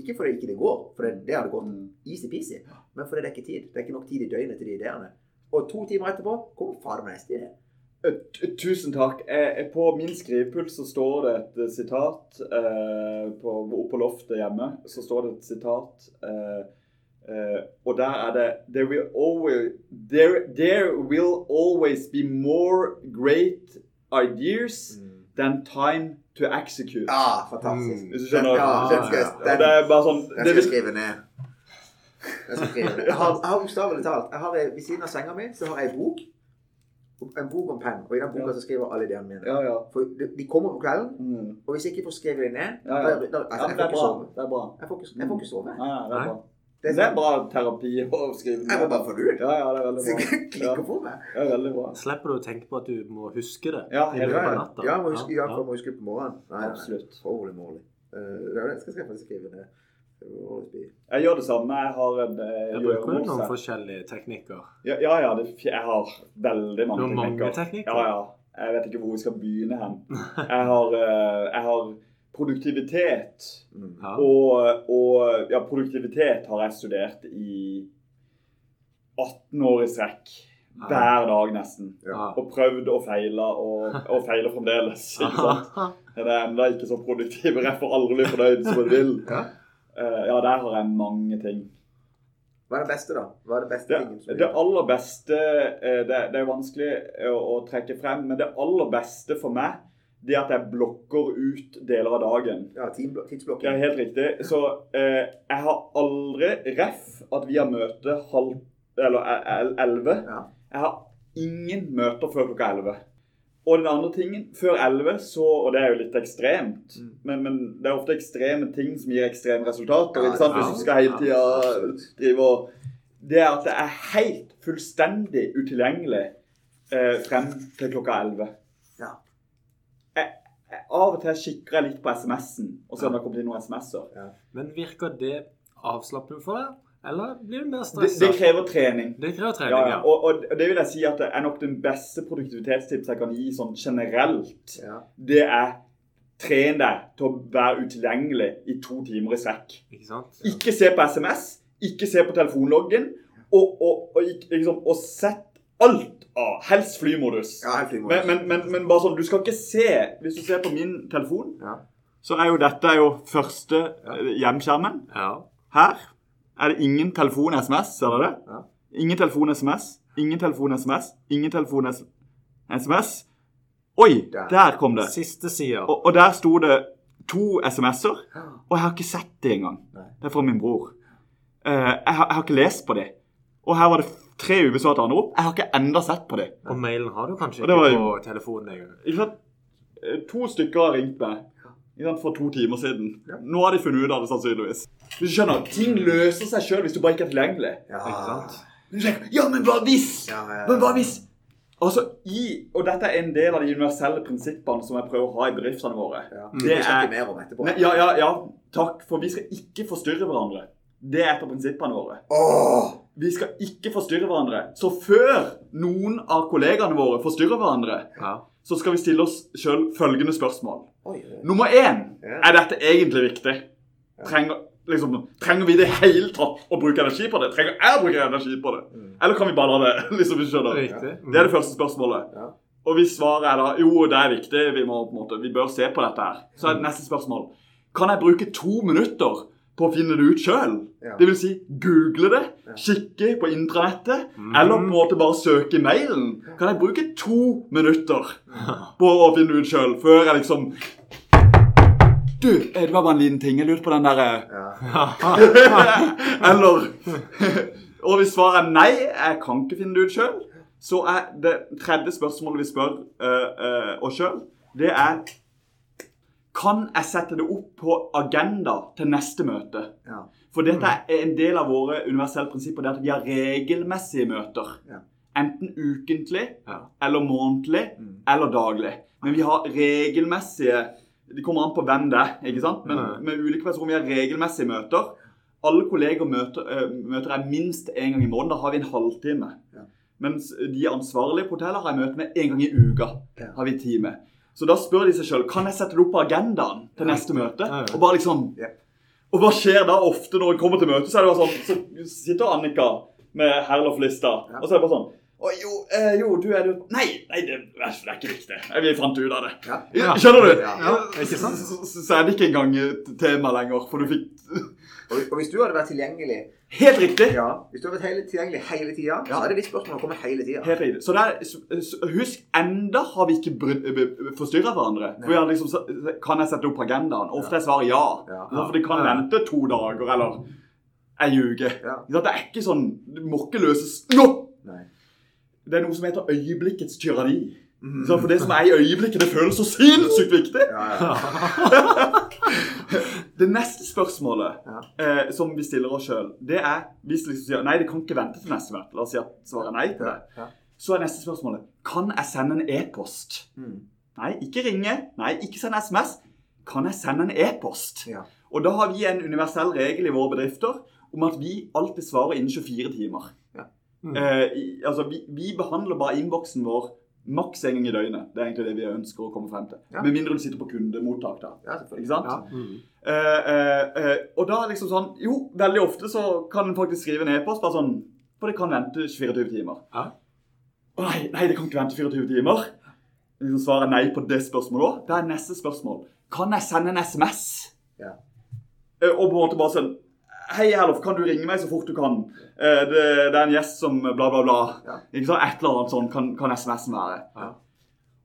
A: Ikke fordi ikke det går, for det, det hadde gått
B: Mm.
A: easy-peasy, men fordi det er ikke tid. Det er ikke nok tid i døgnet til de ideene. Og to timer etterpå kommer fader meg neste idé.
B: Eh, Tusen takk. Eh, På min skrivepuls så står det et eh, sitat eh, på, på loftet hjemme så står det et sitat. eh, eh, og der er det there will, always, there, there will always be more great ideas than time to execute.
A: Ah, fantastisk.
B: Hvis du skjønner?
A: Den skal jeg, den,
B: det er bare sånn
A: den skal jeg skrive ned. Jeg skal skrive ned. Jeg har, har bokstavelig talt jeg har, Ved siden av senga mi så har jeg en bok. En bok og en penn. Og i den boka så skriver alle ideene mine.
B: Ja, ja.
A: For de, de kommer på kvelden,
B: Mm.
A: og hvis jeg ikke får skrevet dem ned
B: Ja, ja.
A: da, da, altså,
B: ja
A: jeg
B: det
A: får
B: er
A: ikke
B: bra.
A: sove.
B: Det er bra.
A: Jeg får ikke, jeg får ikke sove.
B: Ja, ja, det er bra.
A: Det er,
B: Det er bra terapi å skrive ned.
A: jeg må bare få det ut.
B: Ja, ja, det er veldig
A: Så
B: bra.
A: jeg klikker på meg.
B: Det er veldig bra.
C: Slipper du å tenke på at du må huske det
B: Ja,
C: i løpet
A: Ja,
C: av
A: ja.
C: natta?
A: ja, må huske, ja, for jeg må huske på morgenen. Nei, nei, nei.
B: Absolutt.
A: Holy moly. Uh, det skal jeg faktisk skrive ned. Det
B: Jeg gjør det samme. Jeg har en eh,
C: Jeg bruker jo noen forskjellige teknikker.
B: Ja, ja, ja det, jeg har veldig mange
C: Noen mange
B: teknikker.
C: teknikker?
B: Ja, ja. Jeg vet ikke hvor vi skal begynne hen. Jeg har, eh, jeg har produktivitet.
A: Mm.
C: Ja.
B: Og, og ja, produktivitet har jeg studert i 18 år i strekk. Hver dag nesten.
C: Ja.
B: Og prøvd og feila og, og feiler fremdeles. Ikke sant? Jeg er ennå ikke så produktiv. Jeg får aldri bli fornøyd som jeg vil.
A: Ja.
B: Eh, ja, der har jeg mange ting.
A: Hva er det beste, da? Hva er det beste
B: Det,
A: tingen
B: det aller beste eh, det, det er vanskelig å, å trekke frem, men det aller beste for meg det er at jeg blokker ut deler av dagen.
A: Ja, tidsblokking.
B: Ja, helt riktig. Så eh, jeg har aldri ref at vi har møte halv Eller el- elleve.
A: Ja.
B: Jeg har ingen møter før klokka elleve. Og den andre tingen, før elleve, så Og det er jo litt ekstremt,
A: Mm.
B: men, men det er ofte ekstreme ting som gir ekstreme resultater.
A: Ja,
B: ikke sant? Hvis du skal hele tida
A: ja,
B: drive og Det er at det er helt fullstendig utilgjengelig eh, frem til klokka elleve.
A: Ja.
B: Jeg- jeg- Av og til kikker jeg litt på SMS-en og ser om det har kommet inn noen SMS-er.
C: Men virker det avslappende for deg? Eller blir du mer
B: Det,
C: stressa?
B: det krever trening.
C: Det krever trening,
B: ja.
C: ja.
B: Og, og det vil jeg si at det er nok den beste produktivitetstips jeg kan gi sånn generelt.
A: Ja.
B: Det er tren deg til å være utilgjengelig i to timer i strekk.
C: Ikke sant?
B: Ikke se på SMS, ikke se på telefonloggen, og, og, og, liksom, og sett alt av. Helst flymodus.
A: Ja, flymodus.
B: Men, men, men, men bare sånn, du skal ikke se Hvis du ser på min telefon,
A: Ja.
B: så er jo dette er jo første
A: Ja.
B: eh, hjemskjermen.
C: Ja.
B: Her er det ingen telefon SMS, ser dere det?
A: Ja.
B: Ingen telefon SMS, ingen telefon SMS, ingen telefon-SMS. Oi,
A: Der.
B: der kom det.
C: Siste sida.
B: Og, og der sto det to SMS-er, og jeg har ikke sett det engang.
A: Nei.
B: Det er fra min bror. Uh, jeg, har, jeg har ikke lest på det. Og her var det tre ubesvarte anrop. Jeg har ikke enda sett på det.
C: Og mailen har du kanskje ikke
B: var
C: på telefonen engang.
B: Eh, To stykker har ringt meg for to timer siden. Nå har de funnet ut av det, sannsynligvis. Du skjønner, Ting løser seg sjøl hvis du bare ikke er tilgjengelig.
A: Ja.
C: Ikke sant?
B: Ja, men hva hvis?
A: Ja, ja, ja.
B: Men hva hvis? Altså, i, og dette er en del av de universelle prinsippene som jeg prøver å ha i bedriftene våre.
A: Ja.
B: Det
A: Det
B: er-
A: vi mer om etterpå.
B: Ja, ja, ja, takk. For vi skal ikke forstyrre hverandre. Det er et av prinsippene våre.
A: Åh!
B: Vi skal ikke forstyrre hverandre. Så før noen av kollegaene våre forstyrrer hverandre,
C: Ja.
B: så skal vi stille oss sjøl følgende spørsmål.
A: Oi, oi.
B: Nummer én
A: Ja.
B: er dette egentlig viktig? Trenger, liksom, trenger vi det hele tatt å bruke energi på det? Trenger jeg å bruke energi på det?
A: Mm.
B: Eller kan vi bare la det? [LAUGHS] liksom, vi skjønner?
C: Riktig.
B: Det er det første spørsmålet.
A: Ja.
B: Og hvis svaret er da jo, det er viktig, vi, må, på en måte, vi bør se på dette her, så er det neste spørsmål Kan jeg bruke to minutter på å finne det ut sjøl?
A: Ja.
B: Det vil si google det,
A: Ja.
B: kikke på intranettet,
C: mm.
B: eller på en måte bare søke i mailen. Kan jeg bruke to minutter på å finne det ut sjøl, før jeg liksom Du, eh, det var bare en liten ting. Jeg lurte på den derre
A: Ja. [LAUGHS]
B: Eller [LAUGHS] Og hvis svaret er nei, jeg kan ikke finne det ut sjøl, så er det tredje spørsmålet vi spør uh, uh, oss sjøl, det er Kan jeg sette det opp på agenda til neste møte?
A: Ja.
B: For dette er en del av våre universelle prinsipper. Det er at vi har regelmessige møter.
A: Ja.
B: Enten ukentlig,
C: Ja.
B: eller månedlig,
A: Mm.
B: eller daglig. Men vi har regelmessige Det kommer an på hvem det er, ikke sant? Men
C: Mm.
B: med ulike personer vi har regelmessige møter. Alle kolleger møter, eh, møter jeg minst én gang i måneden. Da har vi en halvtime.
A: Ja.
B: Mens de ansvarlige på hotellet har jeg møte med én gang i uka. Har vi en time. Så da spør de seg sjøl kan jeg sette det opp på agendaen til neste møte. Og bare liksom Og hva skjer da ofte når en kommer til møte? Så er det bare sånn, så sitter Annika med Herlof-lista, og så er det bare sånn å, jo, eh, jo, du er jo Nei, nei det, det er ikke riktig. Vi fant ut av det.
A: Ja.
C: Ja.
B: Skjønner du?
A: Ja.
B: Så, så, er det ikke engang et tema lenger, for du fikk [LAUGHS]
A: Og, og hvis du hadde vært tilgjengelig
B: Helt riktig!
A: ja, Hvis du hadde vært hele, tilgjengelig hele tida, så hadde de spørsmålene kommet hele tida.
B: Så husk, enda har vi ikke forstyrra hverandre. For vi har liksom, kan jeg sette opp agendaen? Ofte er svaret ja. For det kan vente to dager eller ei uke.
A: Ja.
B: Det er ikke sånn Det må ikke løses nå! Det er noe som heter øyeblikkets tyranni.
A: Mm.
B: For det som er i øyeblikket, det føles så sinnssykt viktig.
A: Ja, ja. [LAUGHS]
B: Det neste spørsmålet
A: Ja.
B: eh, som vi stiller oss sjøl, det er Hvis vi liksom sier nei, det kan ikke vente til neste møte, la oss si at svaret er nei til det, så er neste spørsmålet kan jeg sende en e-post.
A: Mm.
B: Nei, ikke ringe. Nei, ikke sende SMS. Kan jeg sende en e-post?
A: Ja.
B: Og da har vi en universell regel i våre bedrifter om at vi alltid svarer innen 24 timer.
C: Mm.
B: Eh, altså, vi, vi behandler bare innboksen vår maks en gang i døgnet. Det er egentlig det vi ønsker å komme frem til.
A: Ja.
B: Med mindre du sitter på kundemottak. da.
A: ja.
B: Ikke sant?
C: Ja. Mm.
B: Eh, eh, og da liksom sånn Jo, veldig ofte så kan en faktisk skrive en e-post bare sånn For det kan vente 24 timer. Å nei, nei, det kan ikke vente 24 timer. Liksom svaret nei på det spørsmålet òg. Da er neste spørsmål Kan jeg sende en SMS?
A: Ja.
B: Eh, og på en måte bare sånn Hei, Herlof, kan du ringe meg så fort du kan? Eh, det, det er en gjest som bla, bla, bla.
A: Ja.
B: Ikke sant? Et eller annet sånn kan, kan SMS-en være.
C: Ja.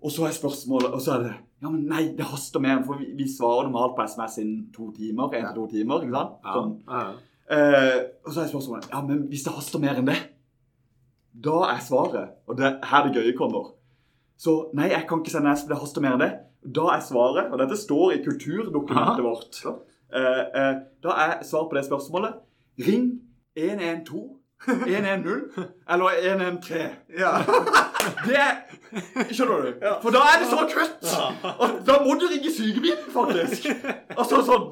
B: Og så er spørsmålet Og så er det Ja, men nei, det haster mer, for vi, vi svarer normalt på SMS innen to timer. En til to timer, ikke sant?
C: Ja.
B: Sånn. Eh, og så er spørsmålet Ja, men hvis det haster mer enn det, da er svaret Og det er her det gøye kommer. Så nei, jeg kan ikke sende SMS, det haster mer enn det. Da er svaret, og dette står i kulturdokumentet vårt
A: Flott.
B: Eh, eh, Da er svaret på det spørsmålet Ring 112, 110 eller 113.
A: Ja. [LAUGHS]
B: Det er Skjønner du? For da er det så akutt! Og Da må du ringe sykebilen, faktisk. Altså sånn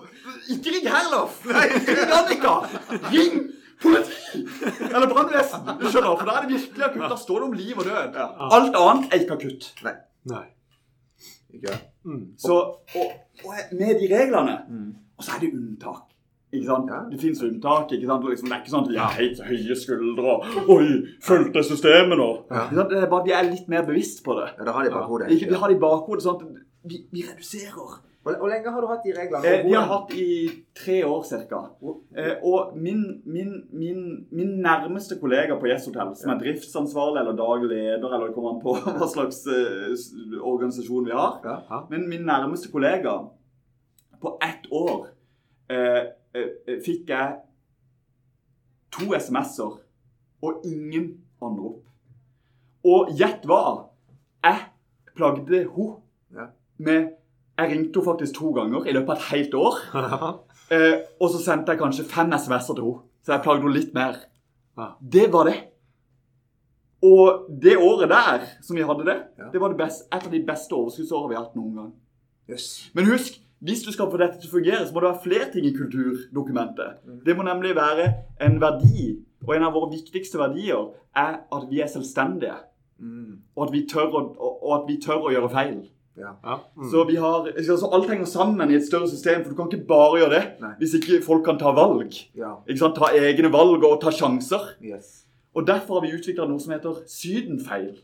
B: Ikke ring Herlof! Ikke ring Annika! Ring politi! Eller brannvesen. Du skjønner, For da er det virkelig akutt. Da står det om liv og død. Alt annet er ikke akutt.
C: Nei.
A: Ikke?
C: Mm.
B: Så, og, og med de reglene
A: Mm.
B: Og så er det unntak. Ikke sant? Det fins unntak. ikke sant? Liksom, det er ikke sånn at vi har helt høye skuldre og Oi, fulgte systemet nå.
A: Ja.
B: Det er bare vi er litt mer bevisst på det.
A: Ja, da har de bakhodet.
B: Ikke, vi har det i bakhodet sånn at vi, vi reduserer.
A: Hvor, lenge har du hatt de reglene?
B: Eh, de har hatt i tre år ca. Eh, og min, min, min, min nærmeste kollega på Yes Hotel, som er driftsansvarlig eller daglig leder, eller det kommer an på [LAUGHS] hva slags eh, organisasjon vi har Men min nærmeste kollega På ett år eh, eh, fikk jeg to SMS-er og ingen anrop. Og gjett hva? Jeg plagde henne
A: Ja.
B: med Jeg ringte henne faktisk to ganger i løpet av et helt år. [LAUGHS] Eh, og så sendte jeg kanskje fem SMS-er til henne. Så jeg plagde henne litt mer.
C: Ja.
B: Det var det. Og det året der som vi hadde det,
A: Ja.
B: det var det best, et av de beste overskuddsårene vi har hatt noen gang.
A: Yes.
B: Men husk, hvis du skal få dette til å fungere, så må det være flere ting i kulturdokumentet. Det må nemlig være en verdi, og en av våre viktigste verdier er at vi er selvstendige.
A: Mm.
B: Og at vi tør å, og at vi tør å gjøre feil.
A: Ja.
C: Ja. Mm.
B: Så vi har, altså alt henger sammen i et større system, for du kan ikke bare gjøre det
A: Nei.
B: hvis ikke folk kan ta valg.
A: Ja.
B: Ikke sant? Ta egne valg og ta sjanser.
A: Yes.
B: Og derfor har vi utvikla noe som heter sydenfeil.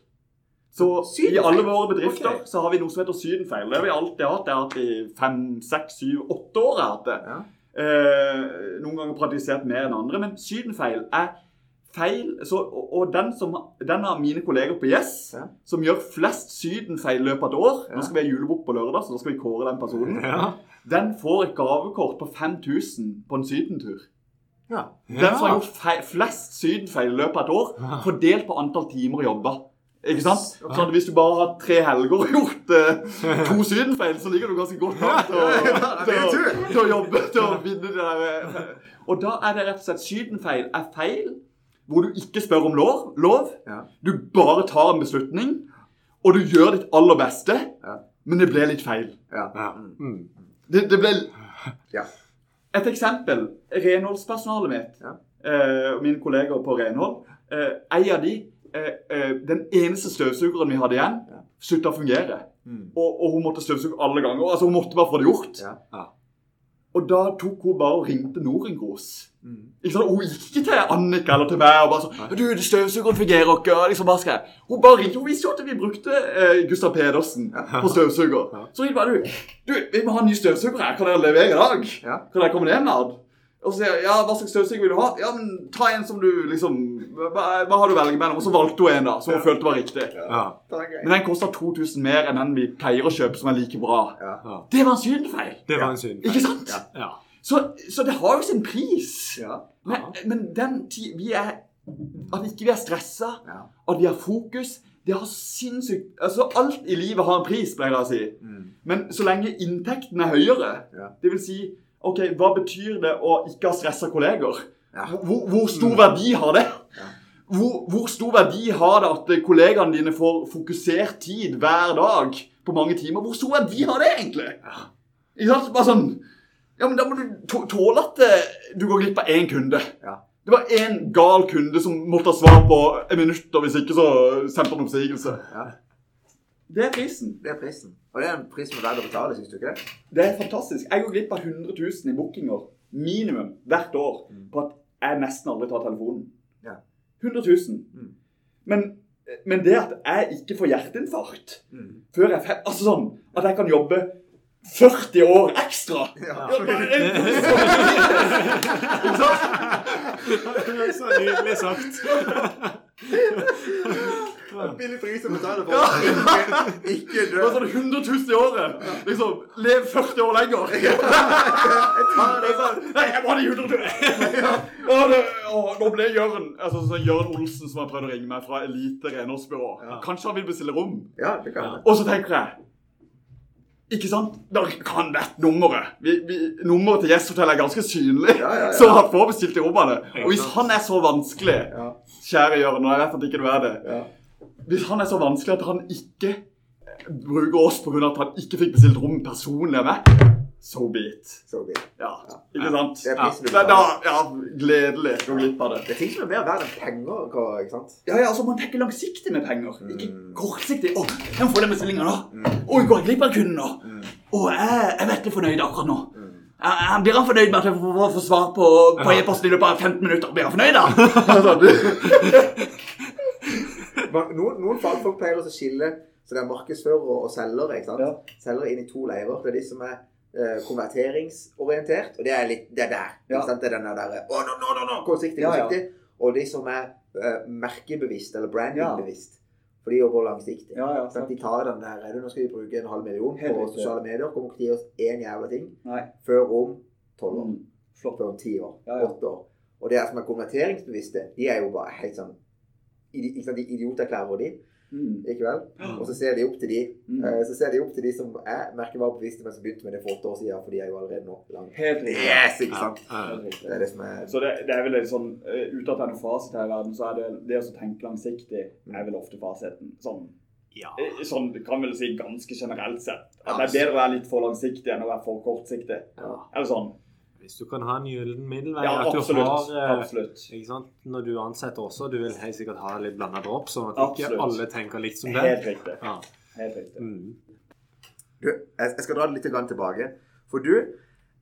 B: Så
A: Sydenfeil?
B: i alle våre bedrifter
A: okay.
B: så har vi noe som heter sydenfeil. Det har vi alltid hatt. Det har jeg hatt i fem, seks, syv, åtte år. Jeg har hatt det.
A: Ja.
B: Eh, noen ganger praktisert mer enn andre, men sydenfeil er feil så, og, og den, som, den av mine kolleger på Yes
A: Ja.
B: som gjør flest sydenfeil i løpet av et år
A: Ja.
B: Nå skal vi ha julebukk på lørdag, så da skal vi kåre den personen.
C: Ja.
B: Den får et gavekort på 5000 på en sydentur.
A: Ja.
B: Den som har gjort flest sydenfeil i løpet av et år, fordelt på antall timer jobba. Ikke sant?
A: Ok.
B: Sånn Hvis du bare har tre helger og gjort eh, to [LAUGHS] sydenfeil, så ligger du ganske godt an til, å-
A: Ja, det
B: til, til å jobbe til å vinne det der. eh. Og da er det rett og slett sydenfeil er feil hvor du ikke spør om lov. lov.
A: Ja.
B: Du bare tar en beslutning, og du gjør ditt aller beste,
A: Ja.
B: men det ble litt feil.
A: Ja. Mm.
C: Mm.
B: Det, det ble
A: Ja.
B: Et eksempel. Renholdspersonalet mitt,
A: Ja.
B: eh, og mine kolleger på renhold, eh, ei av de, den eneste støvsugeren vi hadde igjen,
A: Ja.
B: slutta å fungere.
A: Mm.
B: Og, og hun måtte støvsuge alle ganger. Altså Hun måtte bare få det gjort.
A: Ja.
C: Ja.
B: Og da tok hun bare og ringte Norengros.
A: Mm.
B: Ikke sant? Hun gikk ikke til Annika eller til meg og bare sånn Du, støvsugeren fungerer ikke. og Liksom bare skal jeg. Hun bare ringte. Hun visste jo at vi brukte eh, Gustav Pedersen på støvsuger.
C: Ja.
B: Så ringte bare du. Du, vi må ha en ny støvsuger her. Kan dere levere i dag?
A: Ja.
B: Kan dere komme ned med den? Og så sier jeg ja, hva slags støvsuger vil du ha? Ja, men ta en som du liksom Hva, hva har du å velge mellom? Og så valgte hun en da, som hun følte var riktig.
C: Ja.
A: Det.
B: Men den kosta 2000 mer enn den vi pleier å kjøpe, som er like bra.
A: Ja.
C: Ja.
B: Det var en synfeil.
C: Det var en synd.
B: Ikke sant?
A: Ja.
C: Ja.
B: Så, så det har jo sin pris.
A: Ja.
B: Men, men den tid vi er At ikke vi er stressa,
A: Ja.
B: at vi har fokus Det har sinnssykt Altså, alt i livet har en pris, pleier jeg å si.
A: Mm.
B: Men så lenge inntekten er høyere,
A: Ja.
B: det vil si OK, hva betyr det å ikke ha stressa kolleger?
A: Ja.
B: Hvor, hvor stor verdi har det?
A: Ja.
B: Hvor, hvor stor verdi har det at eh, kollegaene dine får fokusert tid hver dag på mange timer? Hvor stor verdi har det egentlig? Ikke sant? Bare sånn Ja, men da må du tåle at eh, du går glipp av én kunde.
A: Ja.
B: Det var én gal kunde som måtte ha svar på en minutt, og hvis ikke så sendte han oppsigelse.
A: Ja.
B: Det er prisen.
A: Det er prisen. Og det er en pris som er verdt å betale, syns du ikke det?
B: Det er fantastisk. Jeg går glipp av 100 000 i bookinger minimum hvert år på at jeg nesten aldri tar telefonen.
A: Ja.
B: 100 000.
A: Mm.
B: Men, men det at jeg ikke får hjerteinfarkt
A: Mm.
B: før jeg Altså sånn at jeg kan jobbe 40 år ekstra [LAUGHS]
A: Ja.
B: Ja, Ikke sant? [LAUGHS]
C: Så nydelig sagt. [LAUGHS]
A: Billig pris å [LAUGHS] betale for ikke, ikke dø.
B: Det er sånn 100 000 i året. Liksom, Lev 40 år lenger. [LAUGHS]
A: Jeg tar
B: Det
A: det.
B: er sånn, Nei, jeg må ha de 100 000. Ja, det, å, nå ble Jørn altså, sånn Jørn Olsen som har prøvd å ringe meg fra Elite renholdsbyrå. Kanskje han vil bestille rom?
A: Ja, det kan.
B: Og så tenker jeg Ikke sant? Da kan dette nummeret. Vi, vi, nummeret til gjesthotellet Hotel er ganske synlig,
A: Ja, ja, ja. [LAUGHS]
B: så han får bestilt i rommene. Og hvis han er så vanskelig,
A: Ja.
B: kjære Jørn, og jeg vet at ikke du er det
A: Ja.
B: Hvis han er så vanskelig at han ikke bruker oss pga. at han ikke fikk bestilt rom personlig av meg, so be it.
A: Så it.
B: Ja, ikke sant?
A: Det er
B: Ja, da, ja, gledelig å gå glipp av det.
A: Det er ting som er mer verdt enn penger, ikke sant?
B: Ja, ja, altså Man tenker langsiktig med penger, ikke
A: Mm.
B: kortsiktig. 'Å, jeg må få den bestillinga nå.' 'Oi, går jeg glipp av kunden nå?'
A: Mm.
B: 'Å, jeg er veldig fornøyd akkurat nå.' Jeg, jeg blir han fornøyd med at jeg får, får, får svar på, på e-posten i løpet av 15 minutter? Blir han fornøyd, da? [LAUGHS] [LAUGHS]
A: Noen, noen fagfolk pleier å skille så det er markedsførere og selgere. ikke sant?
B: Ja.
A: Selgere inn i to leirer. Det er de som er eh, konverteringsorientert, og det er litt det er der.
B: Ja.
A: ikke sant? Det er den der Å, nå, nå, nå, nå, kortsiktig,
B: Ja.
A: Og de som er eh, merkebevisst, eller brandingbevisst. For de jobber langsiktig.
B: Ja, ja?
A: De tar den der er det, Nå skal vi bruke en halv million
B: Helt
A: på sosiale medier. Kommer ikke til å gi oss én jævla ting
B: Nei.
A: før om tolv år.
B: Mm. Flott.
A: Før om ti år. Åtte år. Og det som er konverteringsbevisste, de er jo bare helt sånn ikke sant, De idioterklærer de.
B: Mm.
A: Ikke vel? Og så ser de opp til de
B: Mm.
A: eh, Så ser de opp til de som er merkevarebevisste, men som begynte med det for åtte år siden, for de er jo allerede nå langt
B: Helt riktig.
A: Yes, ikke sant?
C: Ja.
A: Det er det som er
B: Så det, det er vel en sånn eh, Uten at det er noen fasit her i verden, så er det det å tenke langsiktig er vel ofte fasiten. Sånn,
C: Ja.
B: eh, sånn kan vel si ganske generelt sett. At det er bedre å være litt for langsiktig enn å være for kortsiktig.
A: ja.
B: Eller sånn.
C: Hvis du kan ha en gyllen middelvei
B: Ja,
C: at du
B: absolutt.
C: har eh,
B: Absolutt.
C: ikke sant? Når du ansetter også, du vil helt sikkert ha litt blanda dropp, sånn at ikke alle tenker likt som deg.
B: Helt riktig.
C: Ja.
B: Helt riktig.
C: Mm.
A: Du, jeg skal dra det litt tilbake. For du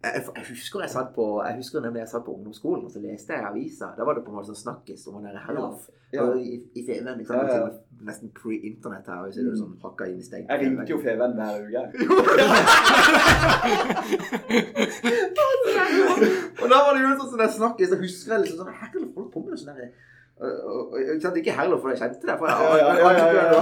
A: jeg, jeg husker jeg satt på jeg husker nemlig jeg satt på ungdomsskolen og så leste jeg avisa. Da var det på en måte sånn snakkis om han der Herlof.
B: Ja.
A: Og I, i Feven. Liksom,
B: Ja, ja.
A: Nesten pre-internett her. Og så er det sånn hakka inn i steg.
B: Jeg ringte jo Feven hver uke. [LAUGHS]
A: og da var det jo sånn som jeg snakket, så husker jeg liksom sånn Herlof folk på med sånn og- og- ikke sant, Ikke Herlof, for jeg kjente det. For jeg,
B: Ja, ja, ja, ja, ja.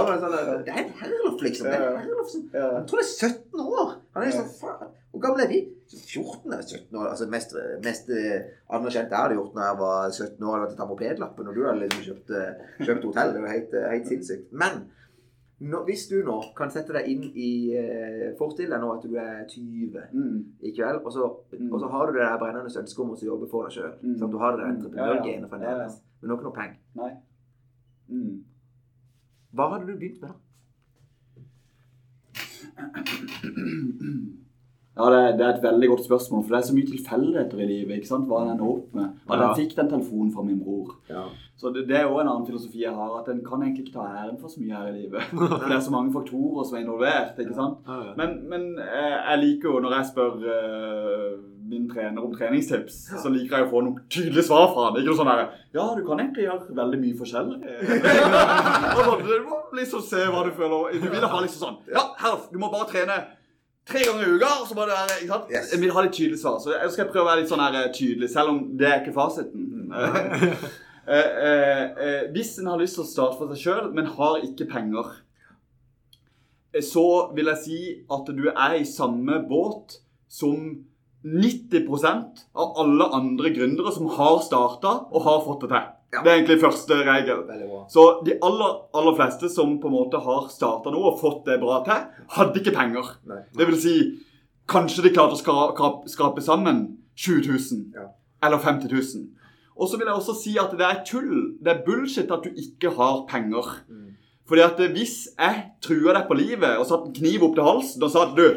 A: Det, er en Herlof, liksom. Det er en. Herlof som Jeg tror det er 17 år. Han er sånn, faen, Hvor gamle er de? 14 eller 17 år. Altså Mest, mest eh, anerkjent jeg hadde gjort når jeg var 17 år, var å ta mopedlappen. Og du hadde liksom kjøpt, eh, kjøpt hotell. Det var helt, eh, helt sinnssykt. Men nå, hvis du nå kan sette deg inn i uh, Forestill deg nå at du er 20
B: Mm.
A: i kveld, og så,
B: Mm.
A: og så har du det der brennende ønsket om å jobbe for deg sjøl.
B: Mm.
A: Sånn, du har det der
B: Mm.
A: entreprenørgenet
B: Ja, ja.
A: fremdeles. Men du har ikke noe penger.
B: Nei. Mm.
A: Hva hadde du begynt med da? [CLEARS THROAT] [CLEARS THROAT]
B: Ja, det, er- det er et veldig godt spørsmål, for det er så mye tilfeldigheter i livet. ikke sant? Hva en ender opp med. At jeg fikk den telefonen fra min bror.
A: Ja.
B: Så det, det er jo en annen filosofi jeg har, at en kan egentlig ikke ta æren for så mye her i livet. [LAUGHS] For det er så mange faktorer som er involvert. ikke sant?
C: Ja, ja.
B: Men, men eh, jeg liker jo, når jeg spør uh, min trener om treningstips, så liker jeg å få noen tydelige svar fra han. Ikke noe sånn der Ja, du kan egentlig gjøre veldig mye forskjellig. [LAUGHS] Sånn, du må liksom se hva du føler. Du vil ha liksom sånn Ja, Herf, du må bare trene tre ganger i uka, så må det være ikke sant?
A: Yes.
B: Jeg vil ha litt tydelig svar. Så jeg skal prøve å være litt sånn her eh, tydelig, selv om det er ikke fasiten. [LAUGHS] Eh, eh, eh, hvis en har lyst til å starte for seg sjøl, men har ikke penger, eh, så vil jeg si at du er i samme båt som 90% av alle andre gründere som har starta og har fått det til.
A: Ja.
B: Det er egentlig første regel. Så de aller, aller fleste som på en måte har starta noe og fått det bra til, hadde ikke penger.
A: Nei.
B: Det vil si, kanskje de klarte å skra- skrape sammen 20 000
A: Ja.
B: eller 50 000. Og så vil jeg også si at det er tull, det er bullshit at du ikke har penger.
A: Mm.
B: Fordi at hvis jeg trua deg på livet og satte en kniv opp til halsen og sa at du,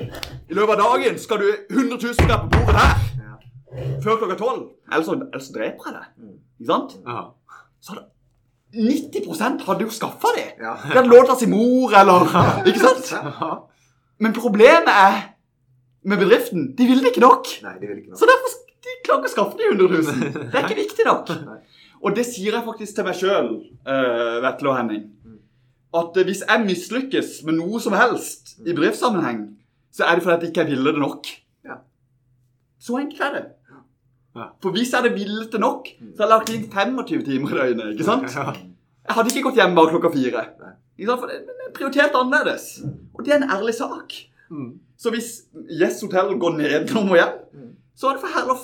B: i løpet av dagen skal du 100 000 kroner på bordet her
A: Ja.
B: før klokka tolv, ellers, ellers dreper jeg deg.
A: Mm.
B: Ikke sant?
C: Ja.
B: Så hadde 90% hadde jo skaffa det.
A: Ja.
B: De hadde lånt av sin mor, eller [LAUGHS] Ikke sant? Men problemet er med bedriften de ville det ikke nok.
A: Nei, de ville ikke
B: Så derfor de klarer ikke å skaffe de 100 000. Det er ikke [LAUGHS] viktig nok.
A: Nei.
B: Og det sier jeg faktisk til meg sjøl, Vetle og Henning.
A: Mm.
B: At eh, hvis jeg mislykkes med noe som helst i bedriftssammenheng, så er det fordi jeg ikke ville det nok.
A: Ja.
B: Så enkelt er det. For hvis jeg hadde villet det nok, så hadde jeg lagt inn 25 timer i døgnet. ikke sant? Jeg hadde ikke gått hjem bare klokka fire. Men det er prioritert annerledes. Og det er en ærlig sak.
C: Mm.
B: Så hvis Yes Hotel går ned når må hjem,
A: Mm.
B: så er det for Herlof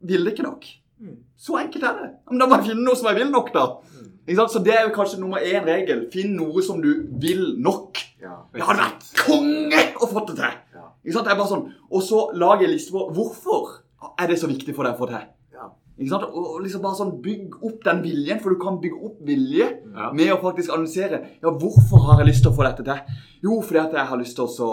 B: vil det ikke nok.
A: Mm.
B: Så enkelt er det. Men da må jeg finne noe som jeg vil nok, da.
A: Mm.
B: Ikke sant? Så det er jo kanskje nummer én regel. Finn noe som du vil nok.
A: Ja.
B: Det hadde vært konge å få det til. Ikke sant? Det er bare sånn. Og så lag en liste på hvorfor er det så viktig for deg å få til.
A: Ja.
B: Ikke sant? Og liksom bare sånn Bygg opp den viljen, for du kan bygge opp vilje
C: Ja.
B: med å faktisk analysere ja, hvorfor har jeg lyst til å få dette til. Jo, fordi at jeg har lyst til å så,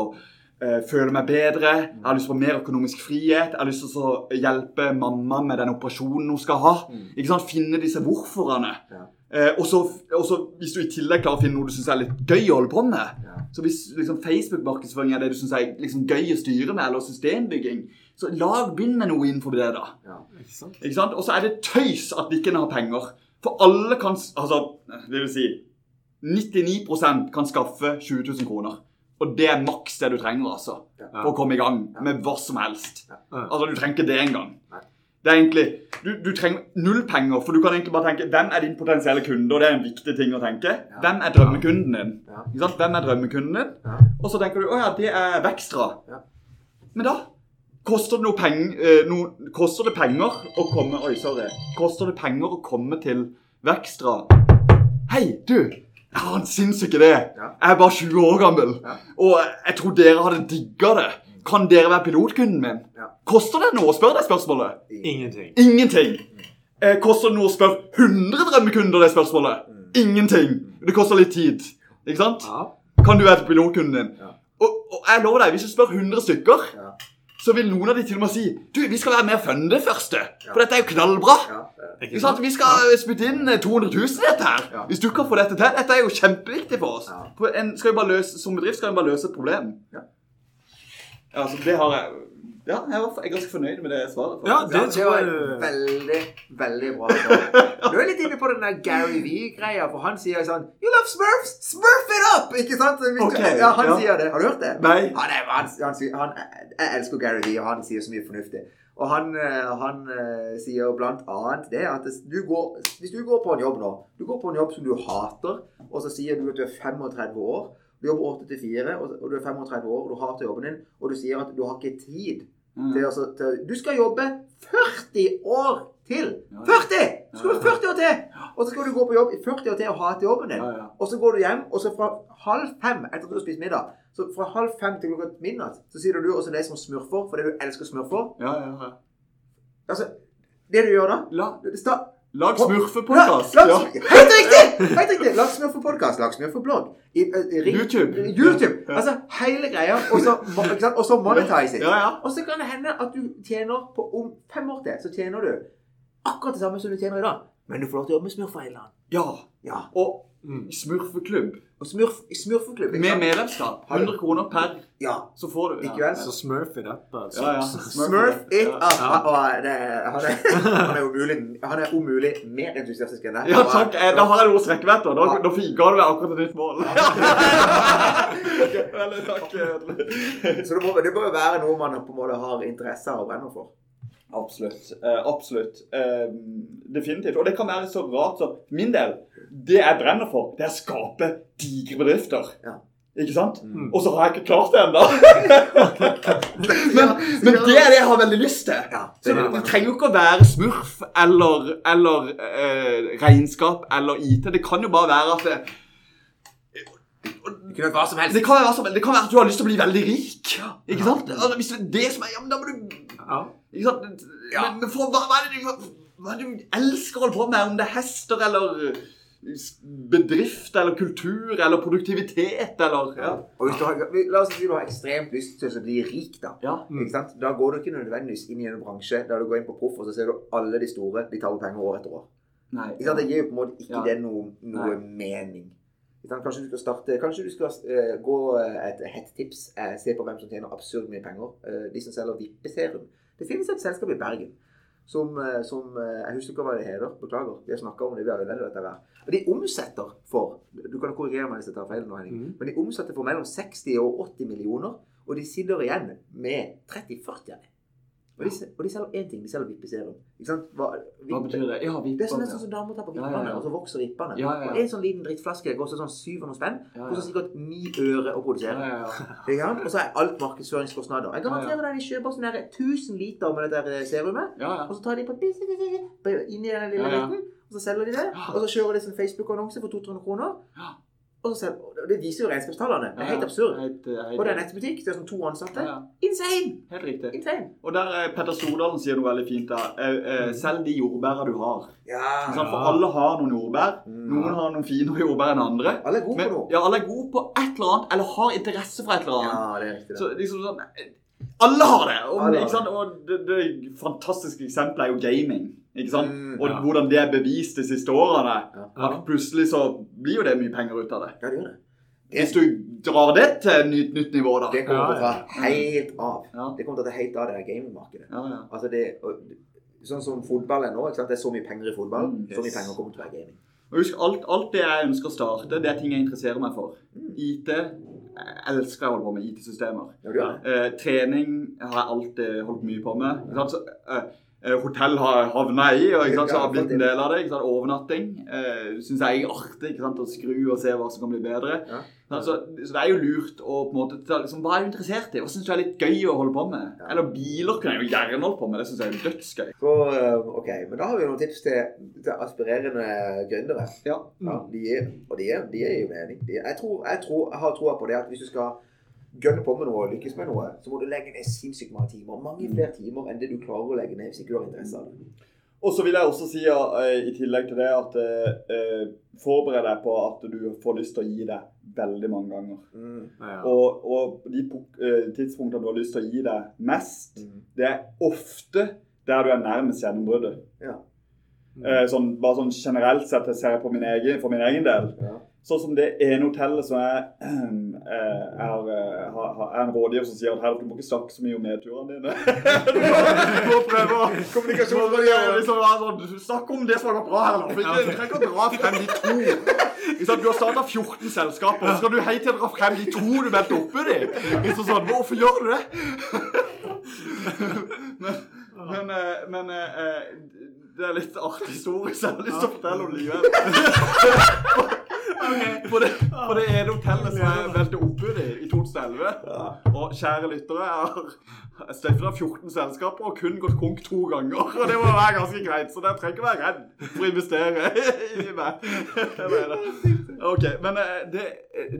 B: eh, føle meg bedre, jeg har lyst på mer økonomisk frihet, jeg har lyst til å hjelpe mamma med den operasjonen hun skal ha.
A: Mm.
B: Ikke sant? Finne disse hvorforene.
A: Ja.
B: Eh, og så hvis du i tillegg klarer å finne noe du syns er litt gøy å holde på med
A: Ja.
B: Så hvis liksom, Facebook-markedsføring er det du syns er liksom, gøy å styre med, eller systembygging, så lag begynn med noe innenfor det, da.
A: Ja.
C: Ikke sant?
B: Ikke sant? Og så er det tøys at vi ikke har penger. For alle kan Altså, det vil si 99% kan skaffe 20 000 kroner. Og det er maks det du trenger, altså.
A: Ja.
B: For å komme i gang med hva som helst.
C: Ja.
B: Altså, du trenger ikke det engang. Det er egentlig du, du trenger null penger, for du kan egentlig bare tenke Hvem er din potensielle kunde? Og det er en viktig ting å tenke.
A: Ja.
B: Hvem er drømmekunden din?
A: Ja.
B: Ikke sant? Hvem er drømmekunden din?
A: Ja.
B: Og så tenker du å ja, det er Vekstra.
A: Ja.
B: Men da koster det, noe peng, eh, noe, koster det penger å komme Oi, sorry. Koster det penger å komme til Vekstra? Hei, du! Jeg har en sinnssyk idé.
A: Ja.
B: Jeg er bare 20 år gammel.
A: Ja.
B: Og jeg tror dere hadde digga det. Kan dere være pilotkunden min?
A: Ja.
B: Koster det noe å spørre det spørsmålet?
C: Ingenting.
B: Ingenting. Eh, koster det noe å spørre 100 drømmekunder det spørsmålet?
A: Mm.
B: Ingenting. Det koster litt tid. Ikke sant?
C: Ja.
B: Kan du være pilotkunden din?
A: Ja.
B: Og, og jeg lover deg, hvis du spør 100 stykker,
A: Ja.
B: Så vil noen av de til og med si Du, vi skal være med og funde det første. For dette er jo knallbra.
A: Ja.
B: Ikke sant? Vi skal spytte inn eh, 200 000 i dette her.
A: Ja.
B: Hvis du kan få dette til. Dette er jo kjempeviktig for oss.
A: Ja.
B: For en skal jo bare løse, som bedrift skal en bare løse et problem.
A: Ja.
B: Altså, det har jeg Ja, jeg var- er ganske fornøyd med det svaret.
C: Ja,
A: Det,
C: det
A: det var veldig, veldig bra. Du er litt inne på den der Gary V-greia, for han sier sånn You love Smurfs! Smurf it up! Ikke sant? Hvis du- ja, han
B: ja.
A: sier det. Har du hørt det?
B: Nei.
A: Han er, han, han, han, jeg elsker Gary V, og han sier så mye fornuftig. Og han, eh, han eh, sier blant annet det at du, går, hvis du går på en jobb nå Du går på en jobb som du hater, og så sier du at du er 35 år. Du jobber 8 til 4, og du er 35 år, og du hater jobben din, og du sier at du har ikke tid. Til, altså, til, Du skal jobbe 40 år til!
B: Ja, ja.
A: 40! Du skal
B: ja.
A: 40 år til! Og så skal du gå på jobb i 40 år til og hate jobben din. Og så går du hjem, og så fra halv fem etter at du har spist middag, så fra halv fem til klokka midnatt, så sier du også det som smurfer, fordi du elsker smurfer.
B: Ja, ja, ja.
A: Altså, det du gjør da
B: La, lag
A: La-
B: smurfepodkast. Ja.
A: Helt riktig! Helt riktig! Lag smurfepodkast, lag smurfeblogg. I,
B: YouTube.
A: YouTube. Altså, hele greia, og så,
B: ja.
A: Og så kan det hende at du tjener på om fem år til, så tjener du akkurat det samme som du tjener i dag. Men du får lov til å jobbe med smurfer i land.
B: ja.
A: Ja.
B: Og
C: Mm.
B: smurfeklubb
A: Og smurf, smurfeklubb.
B: med medlemskap. 100 kroner per,
A: Ja.
B: så får du.
A: Ikke vel?
C: Så smurf i dette.
B: Ja, ja.
A: Smurf it
B: Ja.
A: up.
C: Ja.
A: Han, er, han er umulig Han er umulig mer entusiastisk enn deg.
B: Ja, takk. Eh, Da har jeg å meg etter. Da, da fi- ga du meg akkurat et nytt mål. Veldig [LAUGHS] takk.
A: Så det må, det må jo være noe man på en måte har interesse av og brenner for.
B: Absolutt. Eh, absolutt. Eh, definitivt. Og det kan være så rart som Min del, det jeg brenner for, det er å skape digre bedrifter.
A: Ja.
B: Ikke sant?
C: Mm.
B: Og så har jeg ikke klart det ennå. [LAUGHS] men, men det er det jeg har veldig lyst til.
A: Ja,
B: Så
A: det så
B: det, trenger jo ikke å være smurf eller, eller eh, regnskap eller IT. Det kan jo bare være at det,
A: Det kan være hva som helst.
B: det, kan være, som, det kan være at du har lyst til å bli veldig rik. Ikke sant? Altså, hvis det er det som er Ja, men da må du
C: Ja.
B: Ikke sant?
A: Ja.
B: Men, men for, hva, hva, er det, du- hva er det du elsker å holde på med? Om det er hester eller eh, bedrift eller kultur eller produktivitet eller ja.
A: Og hvis du har, la oss si du har ekstremt lyst til å bli rik, da.
B: ja.
A: Ikke sant? Da går du ikke nødvendigvis inn i en bransje der du går inn på proff, og så ser du alle de store de tar opp penger år etter år.
B: Nei.
A: Ikke sant? Det gir jo på en måte ikke
B: Ja.
A: det noe, noe mening. Kanskje du skal starte Kanskje du skal eh, gå eh, et hett tips. se på hvem som tjener absurd mye penger. De som selger vippeserum. Det finnes et selskap i Bergen som, eh, som eh, Jeg husker ikke hva det heter. Beklager. Vi har snakka om det. vi har jo dette her. Og de omsetter for Du kan korrigere meg hvis jeg tar feil nå, Henning.
C: Mm.
A: Men de omsetter for mellom 60 og 80 millioner. Og de sitter igjen med 30-40 av det. Og de, og de selger én ting. De selger vippeserum. Ikke sant? Hva,
B: Hva betyr det? Ja, vippene.
A: det er sånn nesten som damer tar på vippene,
B: ja, ja.
A: og så vokser vippene.
B: Ja, ja, ja.
A: Og en sånn liten drittflaske koster sånn 700 spenn.
B: og
A: Koster sikkert 9 øre å produsere.
B: ja, ja.
A: Og så er alt markedsføringskostnader. Jeg garanterer deg de kjøper sånn der 1000 liter med det der eh, serumet,
B: ja, ja.
A: og så tar de på inni den lille
B: Ja, ja.
A: liten, og så selger de det. Og så kjører de sånn Facebook-annonse for 200 kroner. Og så det viser jo regnskapstallene. Det er helt absurd.
B: Heit. helt,
A: Og det er nettbutikk. Det er sånn to ansatte.
B: ja, ja.
A: Insane!
B: Helt riktig.
A: Insane.
B: Og der er Petter Stordalen sier noe veldig fint. da. Eh, eh, Selg de jordbæra du har.
A: Ja.
B: Sant? For alle har noen jordbær.
A: Mm.
B: Noen har noen finere jordbær enn andre.
A: Alle er gode
B: Men,
A: på noe.
B: ja, alle er gode på et eller annet, eller har interesse for et eller annet.
A: Ja, det er riktig. det.
B: Så liksom sånn Alle har det! Og,
A: Alle har
B: og det, det fantastiske eksempelet er jo gaming. Ikke sant?
A: Mm,
B: og hvordan det er bevist de siste årene.
A: Ja.
B: At plutselig så blir jo det mye penger ut av det.
A: Ja, det gjør det.
B: Hvis du drar det til et nytt, nytt nivå, da.
A: Det kommer til å
C: Ja,
A: ta helt av.
B: Ja,
A: Det kommer til å ta helt av det gamingmarkedet.
B: ja, ja.
A: Altså det, sånn som fotball er nå, ikke sant? det er så mye penger i fotball.
B: Mm,
A: Så mye penger kommer til å være gaming.
B: Og husk, alt, alt det jeg ønsker å starte, det er ting jeg interesserer meg for.
A: Mm.
B: IT Jeg elsker å holde på med IT-systemer.
A: Ja.
B: Eh, trening har jeg alltid holdt mye på med. Ikke sant? Så, eh, hotell har havna i, og ikke sant, så har blitt en del av det. ikke sant, Overnatting eh, syns jeg er artig ikke sant, å skru og se hva som kan bli bedre.
A: Ja.
B: Så, så det er jo lurt å på en måte liksom, Hva er du interessert i? Hva syns du er litt gøy å holde på med?
A: Ja.
B: Eller biler kunne jeg jo gjerne holdt på med. Det syns jeg er dødsgøy.
A: Så, eh, ok, men da har vi noen tips til, til aspirerende gründere.
B: Ja.
A: Ja, de og de de er jo mening. De, jeg, tror, jeg, tror, jeg har troa på det at hvis du skal gønne på med noe og lykkes med noe, så må du legge ned sinnssykt mange timer. Mange flere timer enn det du klarer å legge ned hvis ikke du har interesse av det.
B: Og så vil jeg også si eh, i tillegg til det at eh, forbered deg på at du får lyst til å gi deg veldig mange ganger.
A: Mm.
C: Ja.
B: Og, og de eh, tidspunktene du har lyst til å gi deg mest,
A: Mm.
B: det er ofte der du er nærmest gjennombruddet.
A: Ja.
B: Eh, sånn, bare sånn generelt sett, jeg ser på min egen, for min egen del.
A: Ja.
B: Sånn som det ene hotellet som jeg eh, [CLEARS THROAT] er, eh, har- har- er en rådgiver som sier at her, du må ikke snakke så mye om nedturene dine. [LAUGHS] du må, må prøve å
A: Kommunikasjonsrådgiver.
B: Liksom, sånn, Snakk om det som har gått bra her. Du trenger ikke å dra frem de to. Du har starta 14 selskaper, så skal du hei til å dra frem de to du meldte oppi i. Liksom sånn, Hvorfor gjør du det? [LAUGHS] men men, eh, men eh, det er litt artig historie, så jeg har lyst til å fortelle om livet. [LAUGHS] likevel. For det, for det ene hotellet som jeg meldte oppbud i 2011 Og kjære lyttere, jeg har stiftet av 14 selskaper og kun gått konk to ganger. Og det må være ganske greit, så dere trenger ikke være redd for å investere i meg. Ok, men eh, det,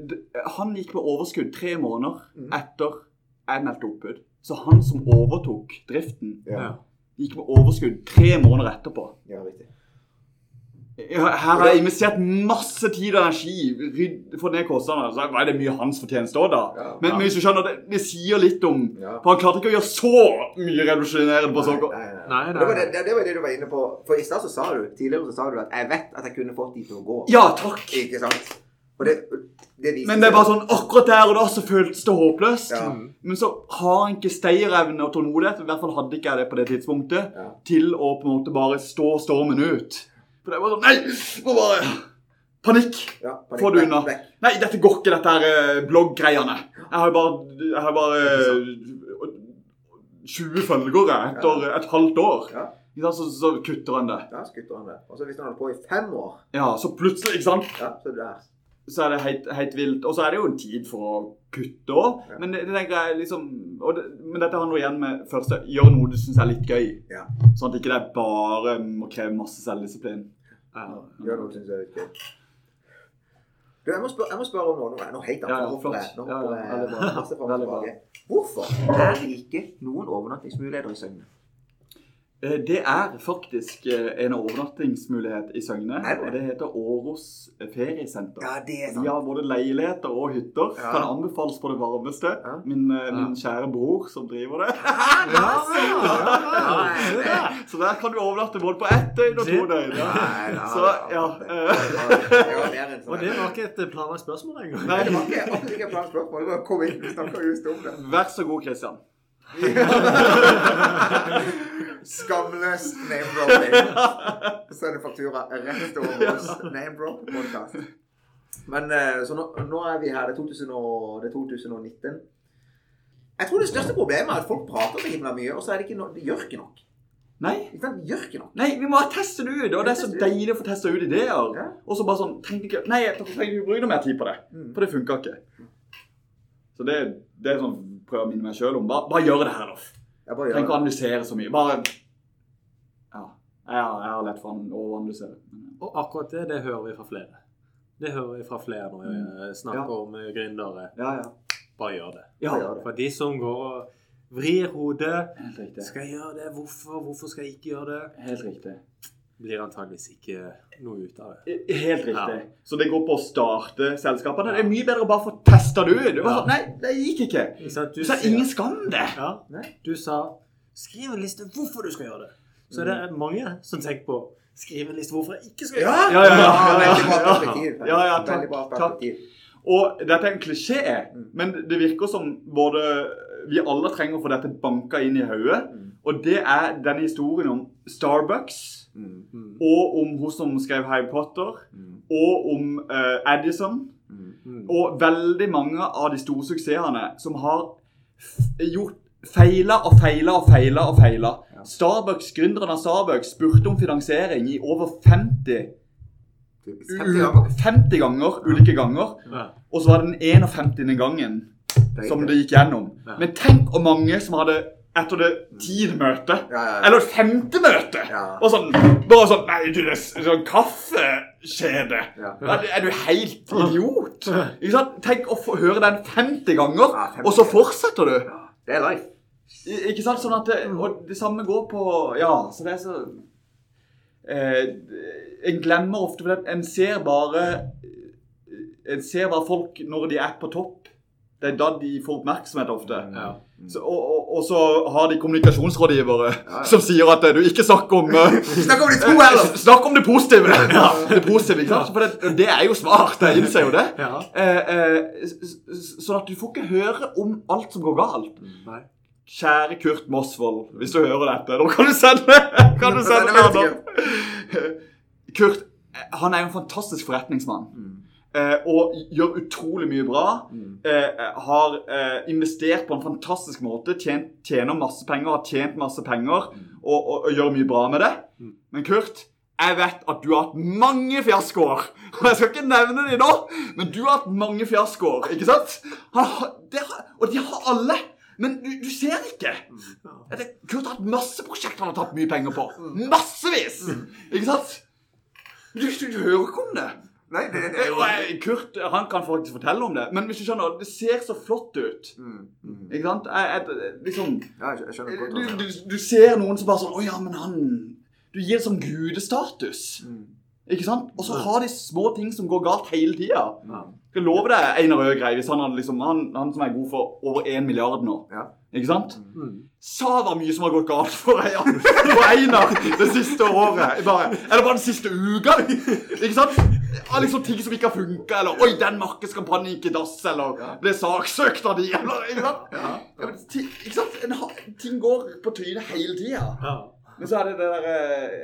B: det, han gikk med overskudd tre måneder etter jeg meldte oppbud. Så han som overtok driften,
A: Ja.
B: Gikk med overskudd tre måneder etterpå.
A: ja, riktig.
B: Her har jeg investert masse tid og energi fått ned kostnadene. Så er det mye hans fortjeneste òg, da.
A: Ja.
B: Men, men hvis du skjønner, det, det sier litt om
A: Ja.
B: For han klarte ikke å gjøre så mye revolusjonerende på så kort
A: Nei, nei,
C: Nei,
A: Det var det, det, det var det du var inne på. For i stad så sa du tidligere så sa du at jeg vet at jeg kunne fått de til å gå.
B: Ja, takk!
A: Ikke sant? Det, det
B: Men det er bare sånn akkurat der og da så føltes det håpløst.
A: Ja.
B: Men så har han ikke stayerevne og tålmodighet, i hvert fall hadde ikke jeg det på det tidspunktet,
A: Ja.
B: til å på en måte bare stå stormen ut. For det var sånn Nei! Må bare Panikk!
A: Ja, panikk,
B: Få det unna. Nei, dette går ikke, dette her eh, blogggreiene. Jeg har bare, jeg har bare eh, 20 følgere etter et halvt år.
A: Ja.
B: Så, så kutter han det.
A: Ja, så kutter han det. Og så hvis han holder på i fem år,
B: Ja, så plutselig, ikke sant,
A: ja, så det er.
B: Så er det helt, helt vilt. Og så er det jo en tid for å kutte òg.
A: Ja.
B: Men det, det tenker jeg liksom det, Men dette handler igjen med første gjør noe du syns er litt gøy.
A: Ja.
B: Sånn at ikke det bare må kreve masse selvdisiplin.
C: Ja.
A: Gjør noe er litt gøy. Du, jeg må, spørre, jeg må spørre om noe. Nå er noe helt annet.
B: Ja, ja.
A: Hvorfor er det ikke noen overnattingsmuligheter i Søgne?
B: Eh, Det er faktisk eh, en overnattingsmulighet i Søgne. Og Det heter Åros feriesenter.
A: Ja, det er
B: Vi
A: sant.
B: har både leiligheter og hytter.
A: Ja.
B: Kan anbefales på det varmeste.
A: Ja.
B: Min, eh, min kjære bror som driver det. [LAUGHS]
C: Ja, [LAUGHS] ja.
B: Så der kan du overnatte både på ett døgn og to døgn. Ja. Så, ja.
C: Og det var ikke et planlagt spørsmål engang.
A: Nei, det var ikke ikke et planlagt spørsmål. Det var kom inn, vi snakker just om det.
B: Vær så god, Christian. [LAUGHS]
A: Skamløs name-dropping. [LAUGHS] Så er det faktura rett over hos Name-drop-podkast. Men eh, så nå, nå er vi her. Det er, 2000 og, det er 2019. Jeg tror det største problemet er at folk prater så himla mye, og så er det ikke no, de gjør ikke nok.
B: Nei?
A: De gjør ikke nok.
B: nei, vi må teste det ut. Og det er så deilig å få teste ut ideer.
A: Ja.
B: Og så bare sånn Trenger ikke Nei, jeg trenger ikke bruke noe mer tid på det.
A: Mm.
B: For det funka ikke. Så det, det er sånn prøver å minne meg sjøl om. Bare, bare gjør det her, da.
A: Jeg bare
B: Trenger ikke å analysere så mye. Bare Ja. Jeg har, jeg har lett for å analysere.
C: Og akkurat det, det hører vi fra flere. Det hører vi fra flere når vi eh, snakker
B: Ja.
C: om eh, gründere.
B: Ja, ja.
C: Bare gjør det.
B: Ja,
A: gjør det.
C: For de som går og vrir hodet
B: Helt riktig.
C: Skal jeg gjøre det? Hvorfor? Hvorfor skal jeg ikke gjøre det?
B: Helt riktig.
C: Blir antageligvis ikke noe ut av det.
B: Helt riktig.
C: Ja.
B: Så det går på å starte selskapene. Det er mye bedre å bare få testa det ut.
C: Ja.
B: sånn, Nei, det gikk ikke.
C: Ikke? Du
B: Så er ingen skam det.
C: Ja,
A: Nei.
C: du sa Skriv en liste hvorfor du skal gjøre det. Så det er mange som tenker på Skriv en liste hvorfor jeg ikke skal gjøre det.
B: Ja, ja, ja, ja, ja.
A: Veldig bra perspektiv.
B: Ja, ja, takk,
A: takk.
B: Og dette er en klisjé,
A: Mm.
B: men det virker som både vi alle trenger å få dette banka inn i hodet.
A: Mm.
B: Og det er denne historien om Starbucks, og om hun som skrev Harry Potter,
A: Mm.
B: og om uh, Addison.
A: Mm.
C: mm.
B: Og veldig mange av de store suksessene som har gjort feila og feila og feila og feila. Starbucks, Gründeren av Starbucks spurte om finansiering i over 50,
A: 50 ganger.
B: 50 ganger, ulike ganger.
C: Ja.
B: Og så var det den 51. gangen
A: Det
B: som det gikk gjennom.
C: Ja.
B: Men tenk hvor mange som hadde etter det tiende møtet,
A: Ja, ja, ja.
B: eller femte møte, og sånn, bare sånn Nei, du, det er sånn
A: kaffeskjede.
B: Er, er du helt idiot? Ikke sant? Tenk å få høre den 50 ganger,
A: Ja, 50
B: og så fortsetter du.
A: Det er life.
B: I- Ikke sant? Sånn at det, Og det samme går på Ja, så det er så eh, En glemmer ofte For en ser bare En ser bare folk når de er på topp. Det er da de får oppmerksomhet ofte.
C: Ja.
B: Så, og, og, og så har de kommunikasjonsrådgivere
A: Ja.
B: som sier at eh, du ikke snakker om eh,
A: Snakk om de to heller! [LAUGHS]
B: Snakk om det positive! Ja, det positive, ikke sant? For det, det er jo smart. Jeg innser jo det.
C: Ja.
B: Eh, eh, sånn at du får ikke høre om alt som går galt.
C: Nei.
B: Kjære Kurt Mosvold, hvis du hører dette, da kan du sende Kan du sende meg
A: meg?
B: Kurt, eh, han er jo en fantastisk forretningsmann.
A: Mm.
B: Eh, Og gjør utrolig mye bra.
A: Mm.
B: Eh, har eh, investert på en fantastisk måte. Tjent, tjener masse penger, har tjent masse penger og, og, og gjør mye bra med det.
C: Mm.
B: Men Kurt, jeg vet at du har hatt mange fiaskoer. [LAUGHS] Og jeg skal ikke nevne de nå, men du har hatt mange fiaskoer. Ikke sant? Har- det har, og de har alle. Men du, du ser ikke. Det, Kurt har hatt masse prosjekter han har tatt mye penger på. Massevis! Ikke sant? Du, du, du hører ikke om det.
A: Nei, det, det det.
B: Og jeg- Kurt han kan faktisk fortelle om det, men hvis du skjønner, det ser så flott ut.
A: mm. Mm.
B: Ikke sant? Jeg, jeg, liksom,
A: Ja, jeg skjønner godt.
B: du,
A: du
B: du, ser noen som bare sånn Å ja, men han Du gir det som gudestatus.
A: Mm.
B: Ikke sant? Og så har de små ting som går galt hele tida.
C: Ja.
B: Jeg lover deg Einar Øgrei, hvis han hadde liksom han, han som er god for over én milliard nå.
A: Ja.
B: Ikke sant?
C: Mm.
B: Sava mye som har gått galt for, Einar- for Einar det siste året. Bare, eller bare den siste uka. Ikke sant? Ja, liksom Ting som ikke har funka, eller 'Oi, den markedskampanjen gikk i dass', eller
A: Ja.
B: 'ble saksøkt av de', eller Ikke sant?
A: Ja.
B: Ja, men ikke sant? En, har- ting går på trynet hele tida.
C: Ja.
B: Men så er det det derre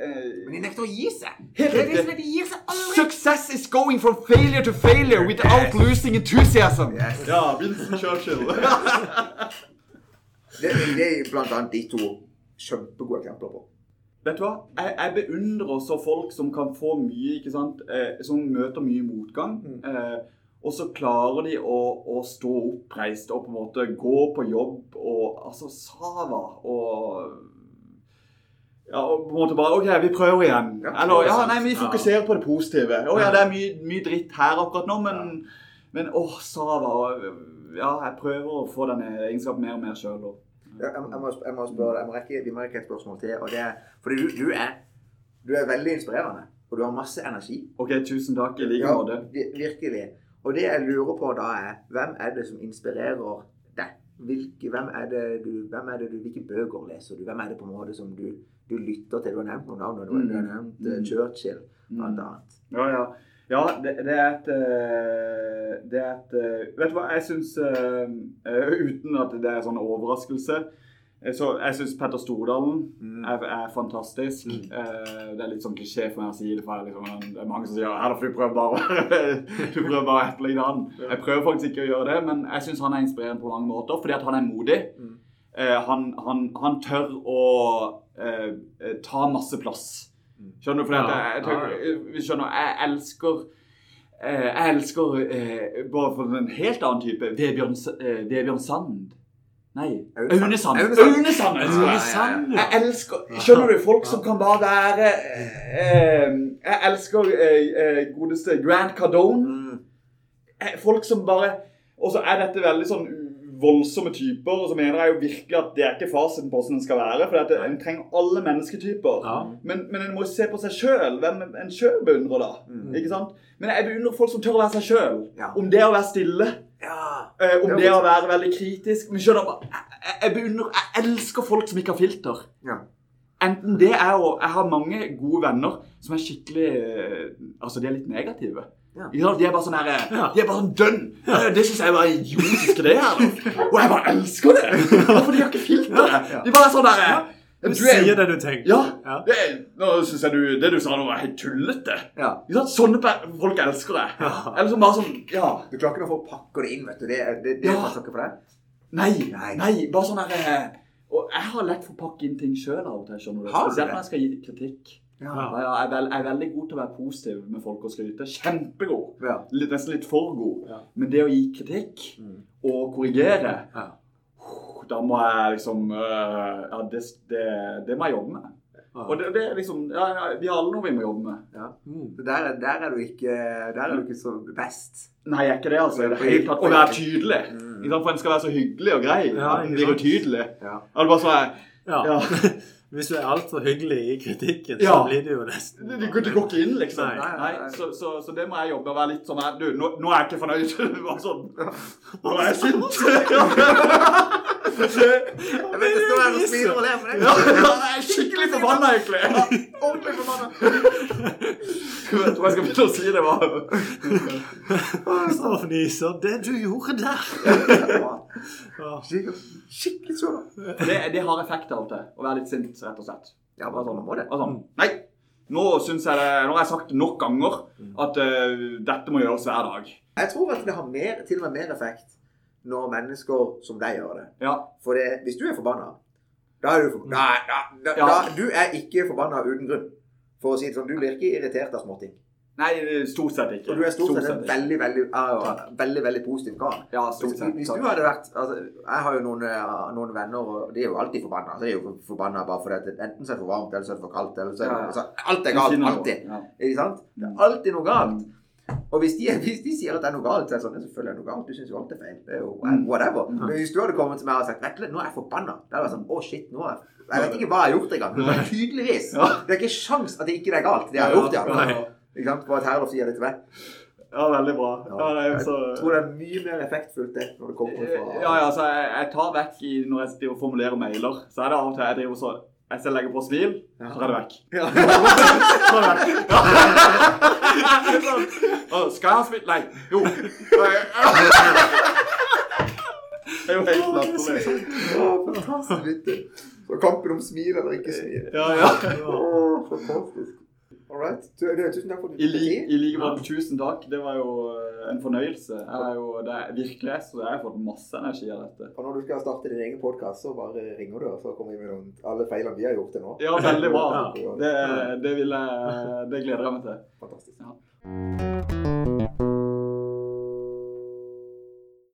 B: eh,
A: Men de nekter å gi seg.
B: Helt riktig.
A: de gir seg aldri.
B: Success is going from failure to failure without
A: Yes.
B: losing enthusiasm.
A: Yes.
B: Ja, Vincent Churchill. [LAUGHS]
A: Det, det er blant annet de to kjempegode eksempler på.
B: Vet du hva? Jeg, jeg beundrer så folk som kan få mye, ikke sant? Eh, som møter mye motgang.
A: Mm.
B: Eh, og så klarer de å, å stå oppreist og på en måte gå på jobb og Altså Sava og ja, og på en måte bare OK, vi prøver igjen. Eller ja, nei, vi fokuserer på det positive. Å ja, det er mye, mye dritt her akkurat nå, men, men åh, Sava Ja, jeg prøver å få den egenskapen mer og mer sjøl.
A: Jeg, må, jeg må spørre deg, rekke, vi må rekke et spørsmål til. og det er, Fordi du, du, er, du er veldig inspirerende, og du har masse energi.
B: OK, tusen takk. I like måte.
A: Ja, virkelig. Og det jeg lurer på da er, hvem er det som inspirerer deg? Hvilke, hvem, er det du, hvem er det du, hvilke bøker leser du? Hvem er det på en måte som du, du lytter til? Du har nevnt noen navn, du har- nevnt eh,
B: Mm.
A: Churchill, blant
B: Mm.
A: annet.
B: Ja, ja. Ja, det, det er et eh, Det er et eh, Vet du hva, jeg syns Uten at det er sånn overraskelse eh, så jeg syns Petter Stordalen
A: Mm.
B: er, er fantastisk.
C: Mm.
B: Eh, det er litt sånn klisjé for meg å si det, for liksom, det er mange som sier ja, da får du prøve bare [LAUGHS] du prøver bare å etterligne han. Jeg prøver faktisk ikke å gjøre det, men jeg syns han er inspirerende på mange måter, fordi at han er modig.
A: Mm.
B: Eh, han, han, han tør å eh, eh, ta masse plass. Skjønner du? For
C: Ja,
B: jeg, jeg, jeg, skjønner, jeg elsker eh, Jeg elsker eh, Bare for en helt annen type Vebjørn, eh, Vebjørn Sand. Nei.
A: Aune
B: Sand. Aune Sand jeg.
C: Ja.
B: Jeg elsker Skjønner du? Folk som kan bare være eh, Jeg elsker eh, eh, godeste Grant Cardone.
A: Mm.
B: Eh, Folk som bare Og så er dette veldig sånn voldsomme typer, og så mener jeg jo virkelig at det er ikke fasiten på hvordan den skal være. For at en trenger alle mennesketyper.
C: Ja.
B: Men, men en må jo se på seg sjøl, hvem en sjøl beundrer, da.
A: Mm.
B: Ikke sant? Men jeg beundrer folk som tør å være seg sjøl.
A: Ja.
B: Om det å være stille,
A: Ja.
B: eh, om
A: Det
B: det å være veldig kritisk. Men skjønner jeg, jeg beundrer Jeg elsker folk som ikke har filter.
A: Ja.
B: Enten det er å Jeg har mange gode venner som er skikkelig eh, Altså, de er litt negative.
A: Ja.
B: De er bare sånn her De er bare sånn dønn. Eh, Det syns jeg var idiotisk, det her. Og jeg bare elsker det! For de har ikke filter. De bare er sånn der eh,
C: Du
B: er-
C: sier det du tenker.
B: Ja. Det, nå syns jeg du, det du sa nå, var helt tullete.
A: ja.
B: Sånne folk elsker det
C: Ja.
B: Eller som bare sånn Ja.
A: Du klarer ikke å folk pakker det inn, vet du. Det, er- det, det
B: Ja.
A: passer ikke for deg.
B: Nei.
A: Nei.
B: Nei. Bare sånn her eh, Og jeg har lett for å pakke inn ting sjøl av og til. Spesielt når jeg skal gi kritikk.
A: Ja.
B: Jeg, er veld, jeg er veldig god til å være positiv med folk og skryte. Kjempegod.
A: Ja.
B: Litt, nesten litt for god.
C: Ja.
B: Men det å gi kritikk
A: Mm.
B: og korrigere,
C: Ja.
B: da må jeg liksom øh, Ja, det, det, det må jeg jobbe med.
C: Ja.
B: Og det, det er liksom ja, ja, Vi har alle noe vi må jobbe med.
A: Ja.
C: Mm.
A: Der, er- der, er du ikke, der er du ikke så best.
B: Nei, jeg er ikke det, altså. det helt tatt. Å være tydelig.
A: Mm.
B: For en skal være så hyggelig og grei.
C: Ja, det
B: blir
C: jo
B: utydelig.
A: Ja.
B: Ja, det bare så
C: Ja. [LAUGHS] Hvis du er altfor hyggelig i kritikken,
B: Ja.
C: så blir det jo nesten
B: Det, går- ikke inn, liksom.
C: Nei.
B: Nei, så, så, så det må jeg jobbe og Være litt sånn her Du, nå, nå er jeg ikke fornøyd. [LAUGHS] Bare sånn. Nå er jeg sint. [LAUGHS]
A: Jeg vet ikke, står her og smiler og ler men
B: jeg er skikkelig forbanna, egentlig.
A: Ordentlig forbanna.
B: Jeg tror jeg skal begynne å si det. Var.
C: Å, fniser. Det du gjorde der!
A: Skikkelig, sånn.
B: Det, det har effekt av og til. Å være litt sint, rett og slett.
A: Ja, bare sånn må det.
B: Sånn, Nei, nå jeg det Nå har jeg sagt det nok ganger at uh, dette må gjøres hver dag.
A: Jeg tror at det har mer, til og med mer effekt når mennesker som deg gjør det.
B: Ja.
A: For det, hvis du er forbanna, da er du forbanna. Da, da, da,
B: Ja.
A: du er ikke forbanna uten grunn. For å si det sånn, du blir ikke irritert av småting.
B: Nei, stort sett ikke.
A: Og du er stort sett en veldig, veldig, veldig, veldig, veldig positiv kar.
B: Ja,
A: Hvis,
B: stort sett.
A: hvis du hadde vært altså, Jeg har jo noen, eh, noen venner, og de er jo alltid forbanna. Altså, de er jo forbanna bare fordi enten så er det for varmt, eller så er det for kaldt. Eller så er det,
B: Ja, ja.
A: altså, alt er galt. Alltid. Ikke sant? Det er alltid noe galt. Og hvis de, [LAUGHS] hvis de sier at det er noe galt, så er det sånn, selvfølgelig er det noe galt. Du syns jo alt er feil. Det er jo
B: Mm.
A: whatever. Men hvis du hadde kommet til meg og sagt Vetle, nå er jeg forbanna. Da hadde jeg sånn Å, shit, nå er jeg Jeg vet ikke hva jeg har gjort engang. Men tydeligvis. Det er ikke sjans at det ikke er galt, det jeg har gjort, ja. Ikke sant? Bare et Herlof sier det til meg.
B: ja, veldig bra. Ja, er så...
A: Jeg tror det er mye mer effektfullt det når det kommer fra
B: Ja, ja, så jeg, jeg tar vekk i, når jeg driver og formulerer mailer, så er det av og til jeg driver så jeg skal legger på smil, så er det vekk.
A: Ja.
B: Så er det vekk. Ja. Sånn. Å, Skal jeg ha smil? Nei. Jo. Det er jo helt latterlig.
A: Så kampen om smil eller ikke smil.
B: Ja, ja.
A: Å, fantastisk. All right. Tusen takk for
B: din
A: tid.
B: I like måte, tusen takk. Det var jo eh, en fornøyelse. Jeg er jo, det er virkelig så jeg har fått masse energi av dette.
A: Og når du skal starte din egen podkast, så bare ringer du, og så kommer vi med noen, alle feilene vi har gjort til nå.
B: Ja, veldig bra. [LAUGHS] Det, det, jeg, det gleder jeg meg til.
A: Fantastisk.
B: Ja.